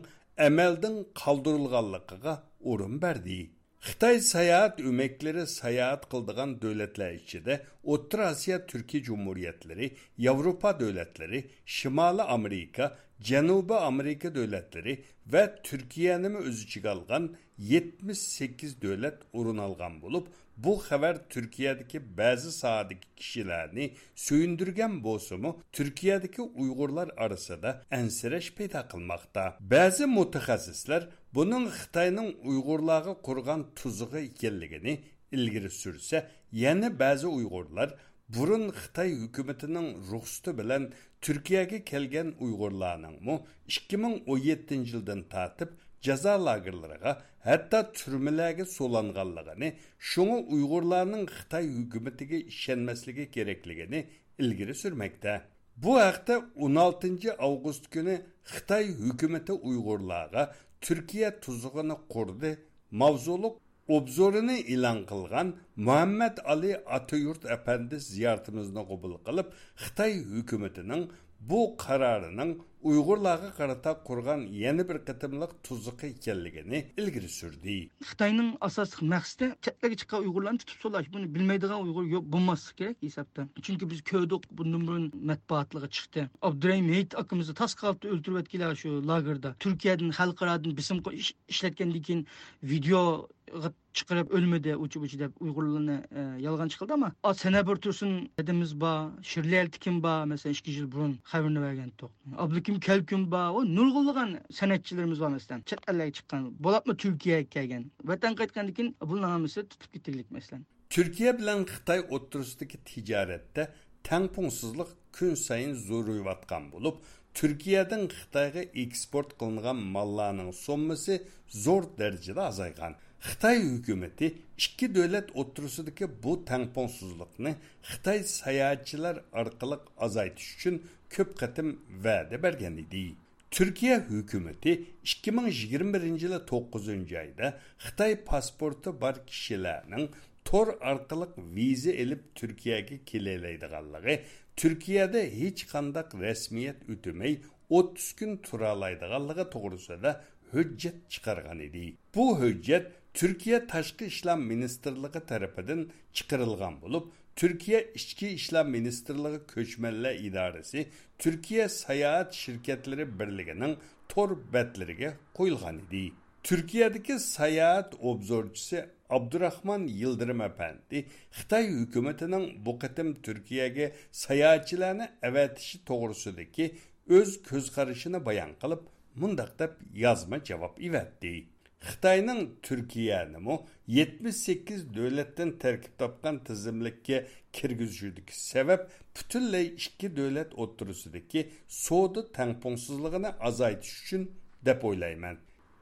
amaldan qoldirilganligiga o'rin berdi. Xitoy sayohat umaklari sayohat qildigan davlatlar ichida O'rta Osiyo Turkiy Jumhuriyatlari, Yevropa davlatlari, Shimoliy Amerika, Cənubi Amerika dövlətləri və Türkiyəni öz içigə alğan 78 dövlət urun alğan olub, bu xəbər Türkiyədəki bəzi sahədəki kişiləri söyündürgən bolsumu, Türkiyədəki Uyğurlar arasında ənsirəş peyda qılmaqda. Bəzi mütəxəssislər bunun Xitayının Uyğurlara qurğan tuzuğu ikənligini ilgiri sürsə, yəni bəzi Uyğurlar burun xitoy hukumatining ruxsati bilan turkiyaga kelgan uyg'urlarningmi 2017 yildan tortib jazo lagerlariga hatto turmalarga so'langanligini shunga uyg'urlarning xitoy hukumatiga ishonmasligi kerakligini ilgari surmoqda bu haqda 16 avgust kuni xitoy hukumati uyg'urlarga turkiya tuzug'ini qurdi mavzuliq obzorini e'lon qilgan muhammad ali atayurt apandi ziyoratimizni qabul qilib xitoy hukumatining bu qarorining uyg'urlarga qarata qurgan yana bir qitimliq tuzuqi ekanligini ilgari surdi xitoyning asosiy maqsadi chetlarga chiqqan uyg'urlarni tutib so'lash buni bilmaydigan uyg'ur yo'q bo'lmasligi kerak hisobda chunki biz ko'rdik bundan burun matbuotlarga chiqdi. Abdurahim heyit akamizni tas qalbda o'ltirayotganlar shu lagerda. Turkiyadan xalqarodan bisim ishlatgandan keyin video chiqarib o'lmadi uchi deb uyg'urlarni e, yolg'onchi qildi ama ama sana bir tursun dedimiz ba shirli bor ba? Masalan ikki yil burun xabarini bergan abdukim kelkum ba? O nurg'unlagan san'atchilarimiz bor masalan chet ellarga chiqqan bo'labmi turkiyaga kelgan? Vatan qaytgandan keyin bularni tutib ketganlik masalan. Turkiya bilan xitoy o'tirisidagi tijoratda tangpungsizlik kun sayin zo'rayotgan bo'lib turkiyadan xitoyga eksport qilingan mollarning sommasi zo'r darajada azaygan xitoy hukumati ikki davlat o'tirisidagi bu tangpongsizlikni xitoy sayohatchilar orqali azaytish uchun ko'p qatim va'da bergan edi turkiya hukumati 2021 yili 9 oyda xitoy pasporti bor kishilarning tor orqali viza ilib turkiyaga kelalaydiganligi turkiyada hech qandaq rasmiyat o'tmay 30 kun turalaydiganligi to'g'risida hujjat chiqargan edi bu hujjat turkiya tashqi ishlar ministrligi tarafidan chiqarilgan bo'lib turkiya ichki ishlar ministrligi ko'chmanlar idorasi turkiya sayohat shirkatlari birligining tor batlariga qo'yilgan edi. Turkiyadagi sayohat obzorchisi abdurahmon yildirim apandi xitoy hukumatining bu qatim turkiyaga sayohatchilarni avatishi to'g'risidagi o'z ko'z qarashini bayon qilib mundoq deb yozma javob ivatdi. Xitoyning turkiyanimu yetmish sakkiz davlatdan tarkib topgan tizimlikka kirgizishidagi sabab butunlay ikki davlat o'tirisidagi savdo tangpongsizligini azaytish uchun deb o'ylayman.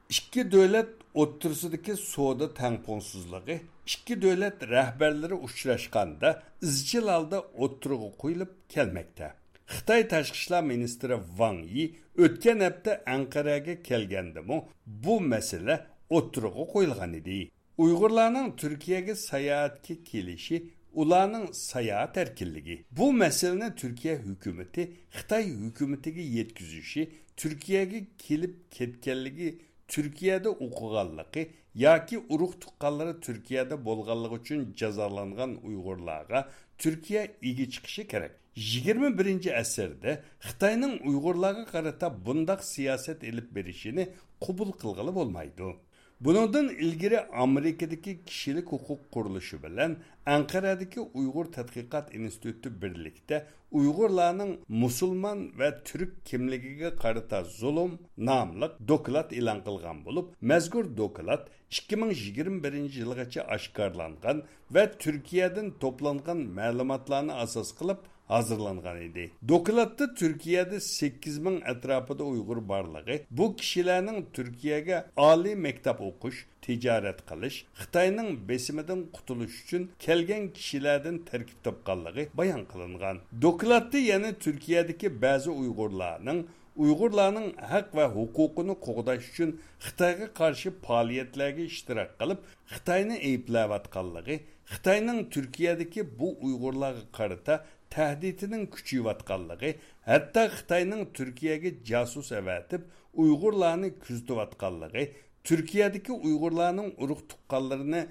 Ikki davlat o'tirisidagi savdo tangpongsizligi ikki davlat rahbarlari uchrashganda izchil holda o'tirg'i qo'yilib kelmoqda. Xitoy tashqi ishlar ministri van yi o'tgan hafta anqaraga kelgandimi bu masala o'tirg'i qo'yilgan edi. Uyg'urlarning turkiyaga sayohatga kelishi ularning sayohat erkinligi. Bu masalani turkiya hukumati xitoy hukumatiga yetkazishi turkiyaga kelib ketganligi turkiyada o'qiganligi yoki urug' tuqqanlari turkiyada bo'lganligi uchun jazolangan uyg'urlarga turkiya ega chiqishi kerak. Yigirma birinchi asrda xitoyning uyg'urlarga qarata bundoq siyosat ilib berishini qabul qilg'ili bo'lmaydi. Buningdan ilgari Amerikadagi kishilik huquq qurilishi bilan Anqaradagi Uyg'ur tadqiqot instituti birlikda Uyg'urlarning musulmon va turk kimligiga qarata zulm nomli doklad e'lon qilgan bo'lib, mazkur doklad 2021 yilgacha oshkorlangan va Turkiyadan to'plangan ma'lumotlarni asos qilib hazırlangan edi. Dokladda Türkiye'de 8 ming atrofida Uyg'ur borligi, bu kishilarning Turkiyaga oliy maktab o'qish, tijorat qilish, Xitoyning besimidan qutulish uchun kelgan kishilardan tarkib topganligi bayon qilingan. Dokladda yana Turkiyadagi ba'zi Uyg'urlarning uyg'urlarning haq va huquqini qo'g'dash uchun xitoyga qarshi faoliyatlarga ishtirok qilib xitoyni ayblayotganligi xitoyning turkiyadagi bu uyg'urlarga qarata tahdidining kuchayotganligi hatto xitoyning turkiyaga jasus avatib uyg'urlarni kuzatayotganligi turkiyadagi uyg'urlarning urug' tuqqanlarini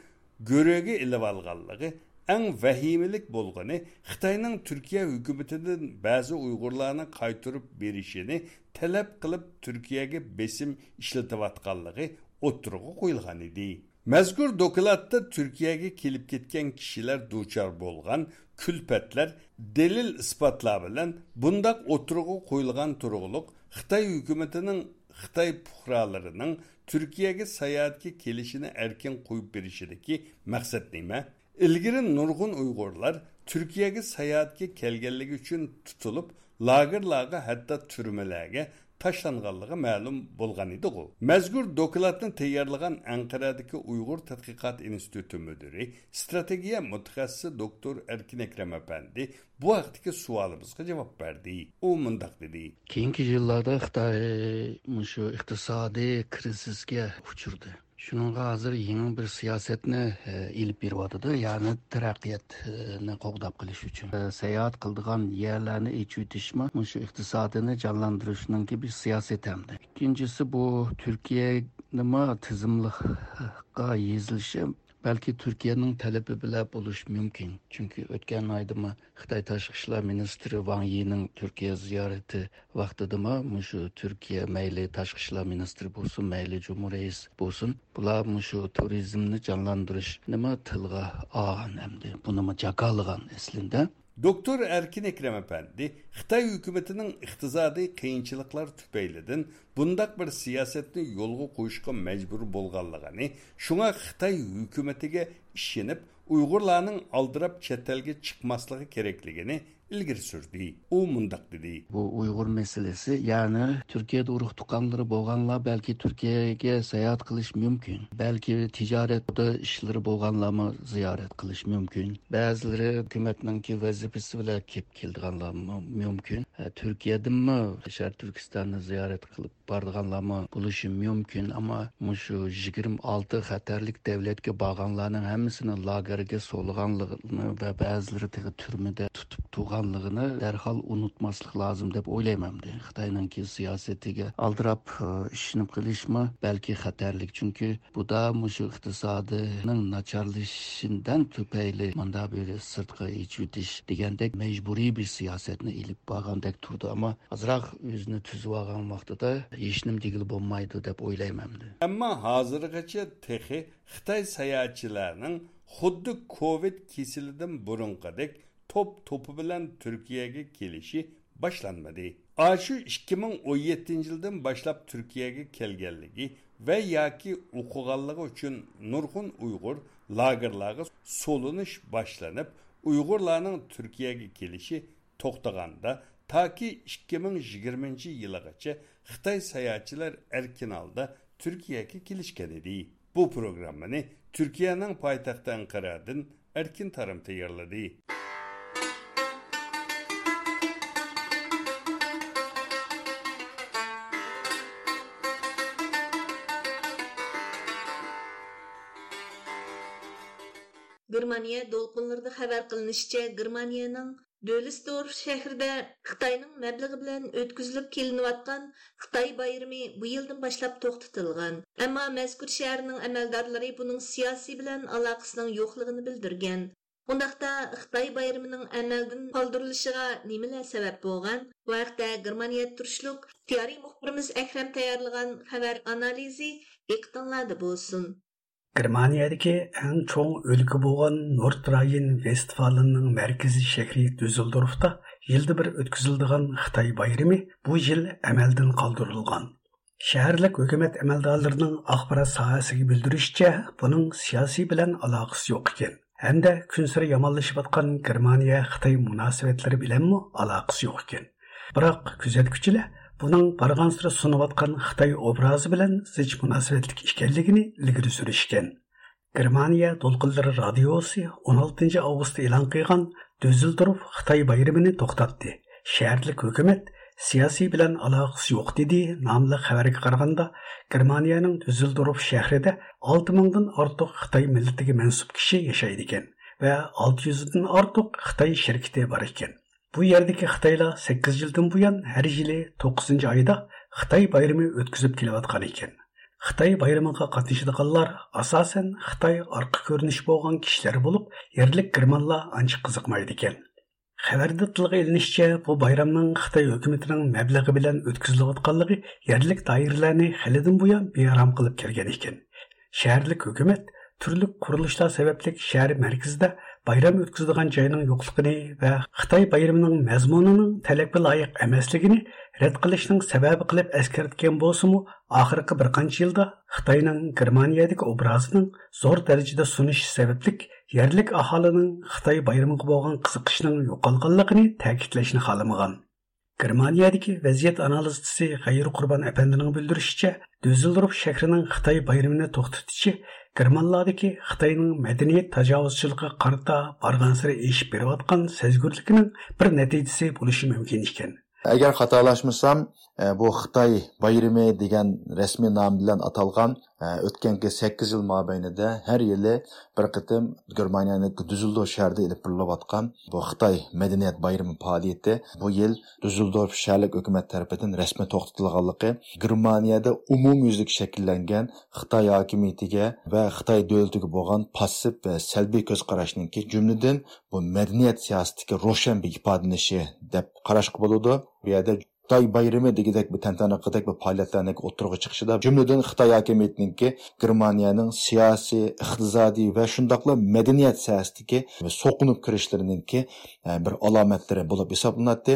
go'raga ilib olganligi eng vahimalik bo'lgani xitoyning turkiya hukumatidan ba'zi uyg'urlarni qaytarib berishini talab qilib turkiyaga besim ishlatayotganligi o'tirg'a qo'yilgan edi mazkur dokladda turkiyaga kelib ketgan kishilar duchor bo'lgan kulpatlar delil isbotlar bilan bundaq o'tirg'i qo'yilgan turug'liq xitoy hukumatining xitoy puhralarining turkiyaga sayohatga kelishini erkin qo'yib berishidagi maqsad nima ilgari nurg'un uyg'urlar turkiyaga sayohatga kelganligi uchun tutilib lagerlarga hatto türmelerge tashlanganligi ma'lum bo'lgan edi u mazkur dokladni tayyorlagan anqaradagi uyg'ur tadqiqot instituti mudiri strategiya mutaxassisi doktor erkin akram apandi bu haqdagi savolimizga javob berdi u mundoq dedi. Keyingi yillarda xitoy shu iqtisodiy krizisga uchirdi shuningga hozir yangi bir siyosatni e, ilib beryotidi. Ya'ni taraqqiyotni qo'g'dab qilish uchun. E, sayohat qildigan yerlarni echuvitishmi shu iqtisodini jonlantirishninki bir siyosat hamda. Ikkinchisi bu turkiya nima tizimliqqa yezilishi balki turkiyaning talabi bilan bo'lishi mumkin. Chunki o'tgan oydami xitoy tashqi ishlar ministri van yining turkiya ziyorati vaqtidami shu turkiya mayli tashqi ishlar ministri bo'lsin mayli jumuriy bo'lsin. Bular shu turizmni jonlantirish nima tilga olgan hamdi buni jakolgan aslida Erkin Ekrem Efendi, Xitay hükümetinin iqtisadi kıyınçılıklar tüpeylidin bundaq bir siyasetni yolgu qo'yishga majbur bo'lganligini, shunga Xitoy hukumatige ishonib, Uyg'urlarning aldirab chet elga chiqmasligi kerakligini ilgari surdi. U mundoq dedi. Bu uyg'ur masalasi ya'ni turkiyada urug' tuqqanlari bo'lganlar balki turkiyaga sayohat qilish mumkin balki tijoratda ishlari bo'lganlarni ziyorat qilish mumkin. Ba'zilari hukumatninki vazifasi bilan kelib kelganlar mumkin. E, Turkiyadimi shar turkistonni ziyorat qilib borganlarmi bo'lishi mumkin ammo shu yigirma olti xatarlik davlatga borganlarning hammasini lagerga so'lganligini va ba'zilari turmada tutib turgan ekanligini darhol unutmaslik lozim deb o'ylayman xitoyninki siyosatiga aldirab e, ishinib qilishmi balki xatarlik. Chunki buda shu iqtisodining nacharlashishidan tufayli manda bir sirtqa ichitish degandek majburiy bir siyosatni ilib borgandek turdi. Ammo ozroq o'zini tuzib olgan vaqtida hech nim degil bo'lmaydi deb o'ylayman ammo hozirgacha texi xitoy sayohatchilarining xuddi covid kesilidan burunqidek top topu bilan Türkiye'ye kelişi başlanmadı. Aşı 2017 yıldan başlap Türkiye'ye kelganligi ve yaki okuganlığı için Nurhun Uygur lagerlarga solunuş başlanıp Uygurlarning Türkiye'ye kelishi to'xtaganda taki 2020 yılagacha Xitoy sayyohchilar erkin alda Turkiyaga kelishgan edi. Bu programmani Turkiyaning poytaxti Anqaradan Erkin Tarim tayyorladi. Германия долқынларда хабар қылынышча Германияның Дөлісдорф шәһәрдә Қытайның мәбләге белән өткізіліп келініп атқан Қытай байрымы бу елдан башлап тоқтатылған. Әмма мәзкур шәһәрнең әмәлдарлары бұның сиясәт белән алакысының юклыгын білдірген. Ондақта Қытай байрымының әмәлдән калдырылышыга нимәләр сәбәп болған, Бу вакытта Германия турышлык теория мөхбирimiz Әкрәм таярлаган хәбәр анализы иктанлады болсын. Германиядеки әң чоң өлкө болған Нордрайен Вестфалының мәркізі шәһри Düsseldorfта елді бір өткізілдіған Қытай байырымы бұл жыл әмәлдән қалдырылған. Шәһәрлік хөкүмәт әмәлдалырының ақпарат саясәтенә белдирүшчә, бұның сиясәт белән алақысы жоқ екен. Әнді күн сыры яманлашып атқан Германия-Хытай мөнәсәбәтләре белән алақысы жоқ екен. Бірақ Biroq Бұның барған сұры сұны батқан Қытай образы білін зич мұнасыретлік ішкерлігіні ілгірі сүрішкен. Германия Долқылдыры радиосы 16 ауғысты илан қиған дөзілдіруф Қытай байрымыны тоқтатты. Шәрділік өкімет сияси білін ала қысы деді намлы қәверек қарғанда Германияның дөзілдіруф шәріде 6 мұндың артық Қытай мүлдігі мәнсіп кіші еш Bu yerdagi Xitoylar 8 yildan buyon har yili 9 oyda Xitoy bayrami o'tkazib kelayotgan ekan. Xitoy bayramiga qatnashadiganlar asosan Xitoy orqa ko'rinish bo'lgan kishilar bo'lib, yerlik germanlar ancha qiziqmaydi ekan. Xabarda tilga ilinishicha, bu bayramning Xitoy hukumatining mablag'i bilan o'tkazilayotganligi yerlik doiralarni xilidan buyon bearam qilib kelgan ekan. Shaharlik hukumat turli qurilishlar sababli shahar markazida bayram o'tkazadigan joyning yo'qligini va xitoy bayramining mazmunining talabga loyiq emasligini rad qilishning sababi qilib eskartgan bo'lsimu oxirgi bir qancha yilda xitoyning germaniyadagi obrazining zo'r darajada sunishi sababli yerlik aholining xitoy bayramiga bo'lgan qiziqishning yo'qolganligini ta'kidlashni xohlamagan germaniyadagi vaziyat analizchisi g'ayri qurbon apandining bildirishicha Düsseldorf shahrining xitoy bayramini to'xtatishi Германладагы Хитаенның мәдәният тәҗавүзчилыгы карта барган сыры еш берип аткан сезгүрлекнең бір нәтиҗәсе булышы мөмкин икән. Әгәр хаталашмасам, э, бу Қытай байрамы деген рәсми нам аталған аталган o'tgangi sakkiz yil mobaynida har yili bir qitim germaniyani duzildorf shahrida ilib borilayotgan bu xitoy madaniyat bayrami faoliyati bu yil duzildorf shaharlik hukumat tarafidan rasmiy to'xtatilganligi germaniyada umumyuzlik shakllangan xitoy hokimiyatiga va xitoy davlatiga bo'lgan passiv va salbiy ko'z qarashniki jumladan bu madaniyat siyosatiga ro'shan bir ifodalanishi deb qarashga bo'ladi bu yerda xitoy bayrami degidek bir tantana qildak bir faoliyatlarni o'tirg'a chiqishida jumladan xitoy hokimiyatiniki germaniyaning siyosiy iqtisodiy va shundoqla madaniyat sohasidagi so'qinib kirishlarininki e, bir alomatlari bo'lib hisoblanadi.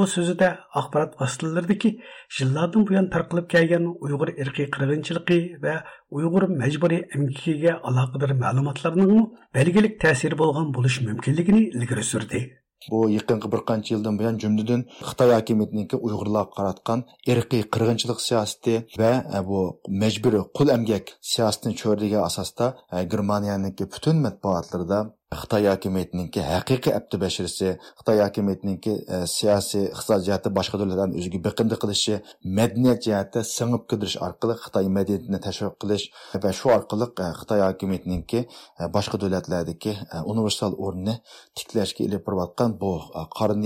U so'zida axborot vositalaridagi yillardan buyon tarqalib kelgan uyg'ur irqiy qirg'inchiligi va uyg'ur majburiy emgikiga aloqador ma'lumotlarning belgilik ta'siri bo'lgan bo'lishi mumkinligini ilgari surdi. Bu yaqinqi bir qancha yildan buyon jumladan xitoy hokimiyatiniki uyg'urlarga qaratgan irqiy qirg'inchilik siyosati va e, bu majburiy qul amgak siyosatini cho'rdigan asosda e, germaniyaniki butun matbuotlarida xitoy hokimiyatiniki haqiqiy abdi bashirisi xitoy hokimiyatiniki e, siyosiy iqtisodiy jihatda boshqa davlatlarni o'ziga biqindi qilishi madaniyat jihatda singib kirish orqali xitoy madaniyatini tashviq qilish va shu orqali e, xitoy hokimiyatiniki e, boshqa davlatlardagi e, universal o'rnini tiklashga ilib borayotgan bu e, qora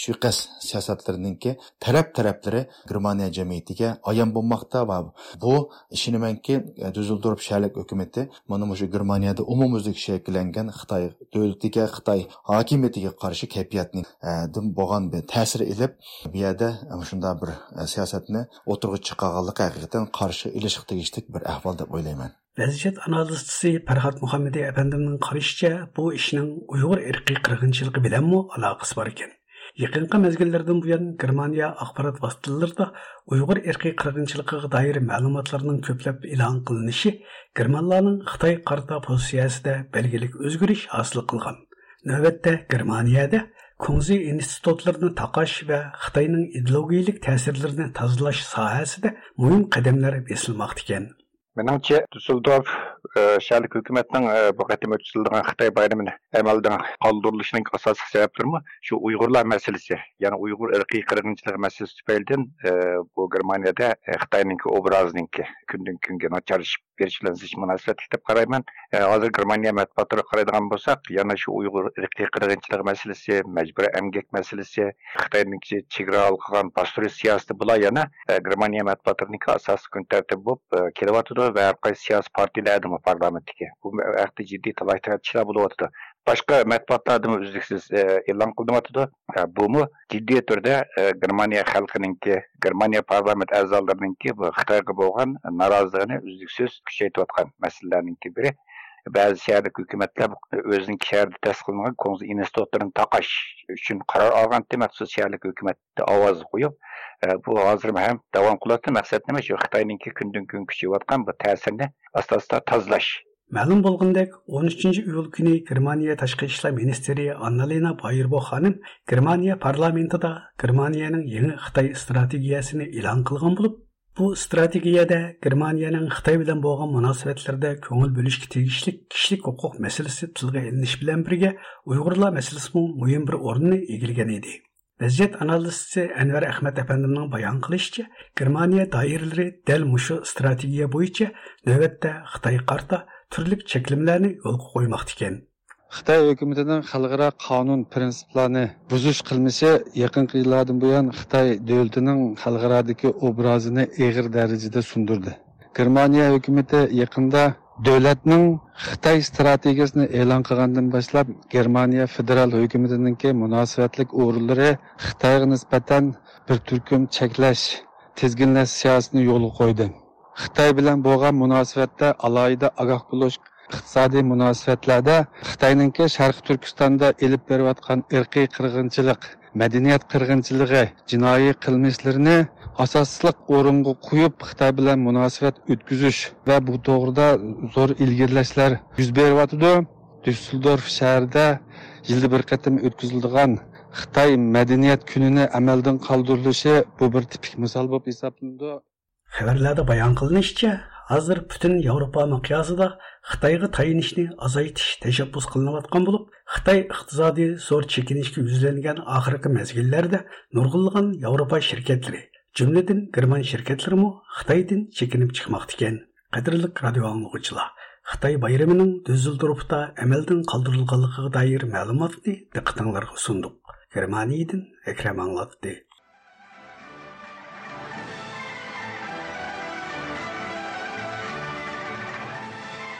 suiqasd siyosatlarininki taraf taraflari germaniya jamiyatiga ayon bo'lmoqda va bu ishonamanki duzildorf shaharlik hukumati mana shu germaniyada umumyuzlik shakllangan xitoy Қытай дөлдіге Қытай хакиметтеге қаршы кәпиятның әдім э, болған бе тәсір іліп, бияді э, ұшында бір э, сиясатыны отырғы чықағалық әқиқтен қаршы ілішіқті кештік бір әхвал деп ойлаймын. Вәзіжет аналистысы Пархат Мұхаммеди әпендімнің қарышча бұл ішінің ұйғыр әрқи қырғыншылғы білен мұ алақыс бар екен. Yaqinqi mezgillərdən buyan Germaniya axbarat vasitələrində Uyğur irqi qırğınçılığına doir ma'lumotlarning ko'plab e'lon qilinishi germanlarning Xitoy qarta pozisiyasında belgilik o'zgarish hasil qilgan. Navbatda Germaniyada Kongzi institutlarını taqaş və Xitayının ideologiyalik tozalash sohasida muhim qadamlar qədəmlər ekan. Ekan. Menimcha Düsseldorf şəhərlik hökumətinin bu qətim ötküzüldüyən Xitay bayramını əməldən qaldırılışının əsas səbəbləri şu Uyğurlar məsələsi, yəni Uyğur irqi qırğınçılıq məsələsi tüpəylidən bu Germaniyada Xitayninki obrazninki gündən güngə naçarlaşıb berişlənsiz münasibətli deb qarayman. Hozir Germaniya mətbuatları qaraydigan bolsaq, yana şu Uyğur irqi qırğınçılıq məsələsi, məcburi əmgək məsələsi, Xitayninki çigra alqıgan pastorist siyasəti bular yana Germaniya mətbuatlarının əsas gün tərtib olub bo'lyapti va har qaysi siyosiy partiyalardimi parlamentga bu haqda jiddiy talashtarishlar bo'lyapti. Boshqa matbuotlarda uzluksiz e, e'lon qilinyotidi e, bumi jiddiy turda e, germaniya xalqininki germaniya parlament a'zolarininki bu xitoyga bo'lgan noroziligini uzluksiz kuchaytirayotgan masalalarninki biri. Ba'zi shahardagi hukumatlar o'zining shaharda ta'sis qilingan konsul institutlarini taqash uchun qaror olgan maxsus shaharlik hukumatda ovoz qo'yib e, bu hozir ham davom qilyapti. Maqsad nima? Shu xitoyninki kundan kun kuchayotgan bu ta'sirni asta asta tozalash. Ma'lum bo'lgandek, 13 iyul kuni Germaniya tashqi ishlar ministri Annalena Bayrbo xonim Germaniya parlamentida Germaniyaning yangi Xitoy strategiyasini e'lon qilgan bo'lib, bu strategiyada Germaniyaning Xitoy bilan bo'lgan munosabatlarda ko'ngil bo'lishga tegishli kishilik huquq masalasi tilga ilinish bilan birga Uyg'urlar masalasi muhim bir o'rinni egilgan edi. vaziyat analisti anvar ahmad afandimning bayon qilishicha germaniya doiralari dal mushu strategiya bo'yicha navbatda xitoy qarta turli cheklimlarni yo'lga qo'ymoqda ekan xitoy hukumatining xalqaro qonun prinsiplarini buzish qilmishi yaqinqi yillardan buyon xitoy davlatining xalqarodagi obrazini eg'ir darajada sundirdi. Germaniya hukumati yaqinda davlatning xitoy strategiyasini e'lon qilgandan boshlab germaniya federal hukumatiniki munosabatlik o'rinlari xitoyga nisbatan bir turkum cheklash tizginlash siyosatini yo'lga qo'ydi. Xitoy bilan bo'lgan munosabatda alohida ogoh bo'lish iqtisodiy munosabatlarda xitoyninki sharqi turkistonda ilib berayotgan irqiy qirg'inchilik madaniyat qirg'inchiligi jinoiy qilmishlarni asoslıq o'ringa qo'yib xitoy bilan munosabat o'tkazish va bu to'g'rida zo'r ilgirlashlar yuz beryotidi dyusseldorf shahrida yilda bir qatim o'tkaziladigan xitoy madaniyat kunini amaldan qoldirilishi bu bir tipik misol bo'lib hisoblanadi. Xabarlarda bayon qilinishicha hozir butun yevropa miqyosida xitoyga tayinishni azaytish tashabbus qilinayotgan bo'lib xitoy iqtisodiy zo'r chekinishga yuzlangan oxirgi mezgillarda nurg'unlagan yevropa shirkatlari jumladan german shirkatlarimi xitoydan chekinib chiqmoqda ekan qadrli radio anglovchilar xitoy bayramining düsseldorfda amaldan qoldirilganligiga doir ma'lumotni diqqatinglarga sundiq germaniyadan akram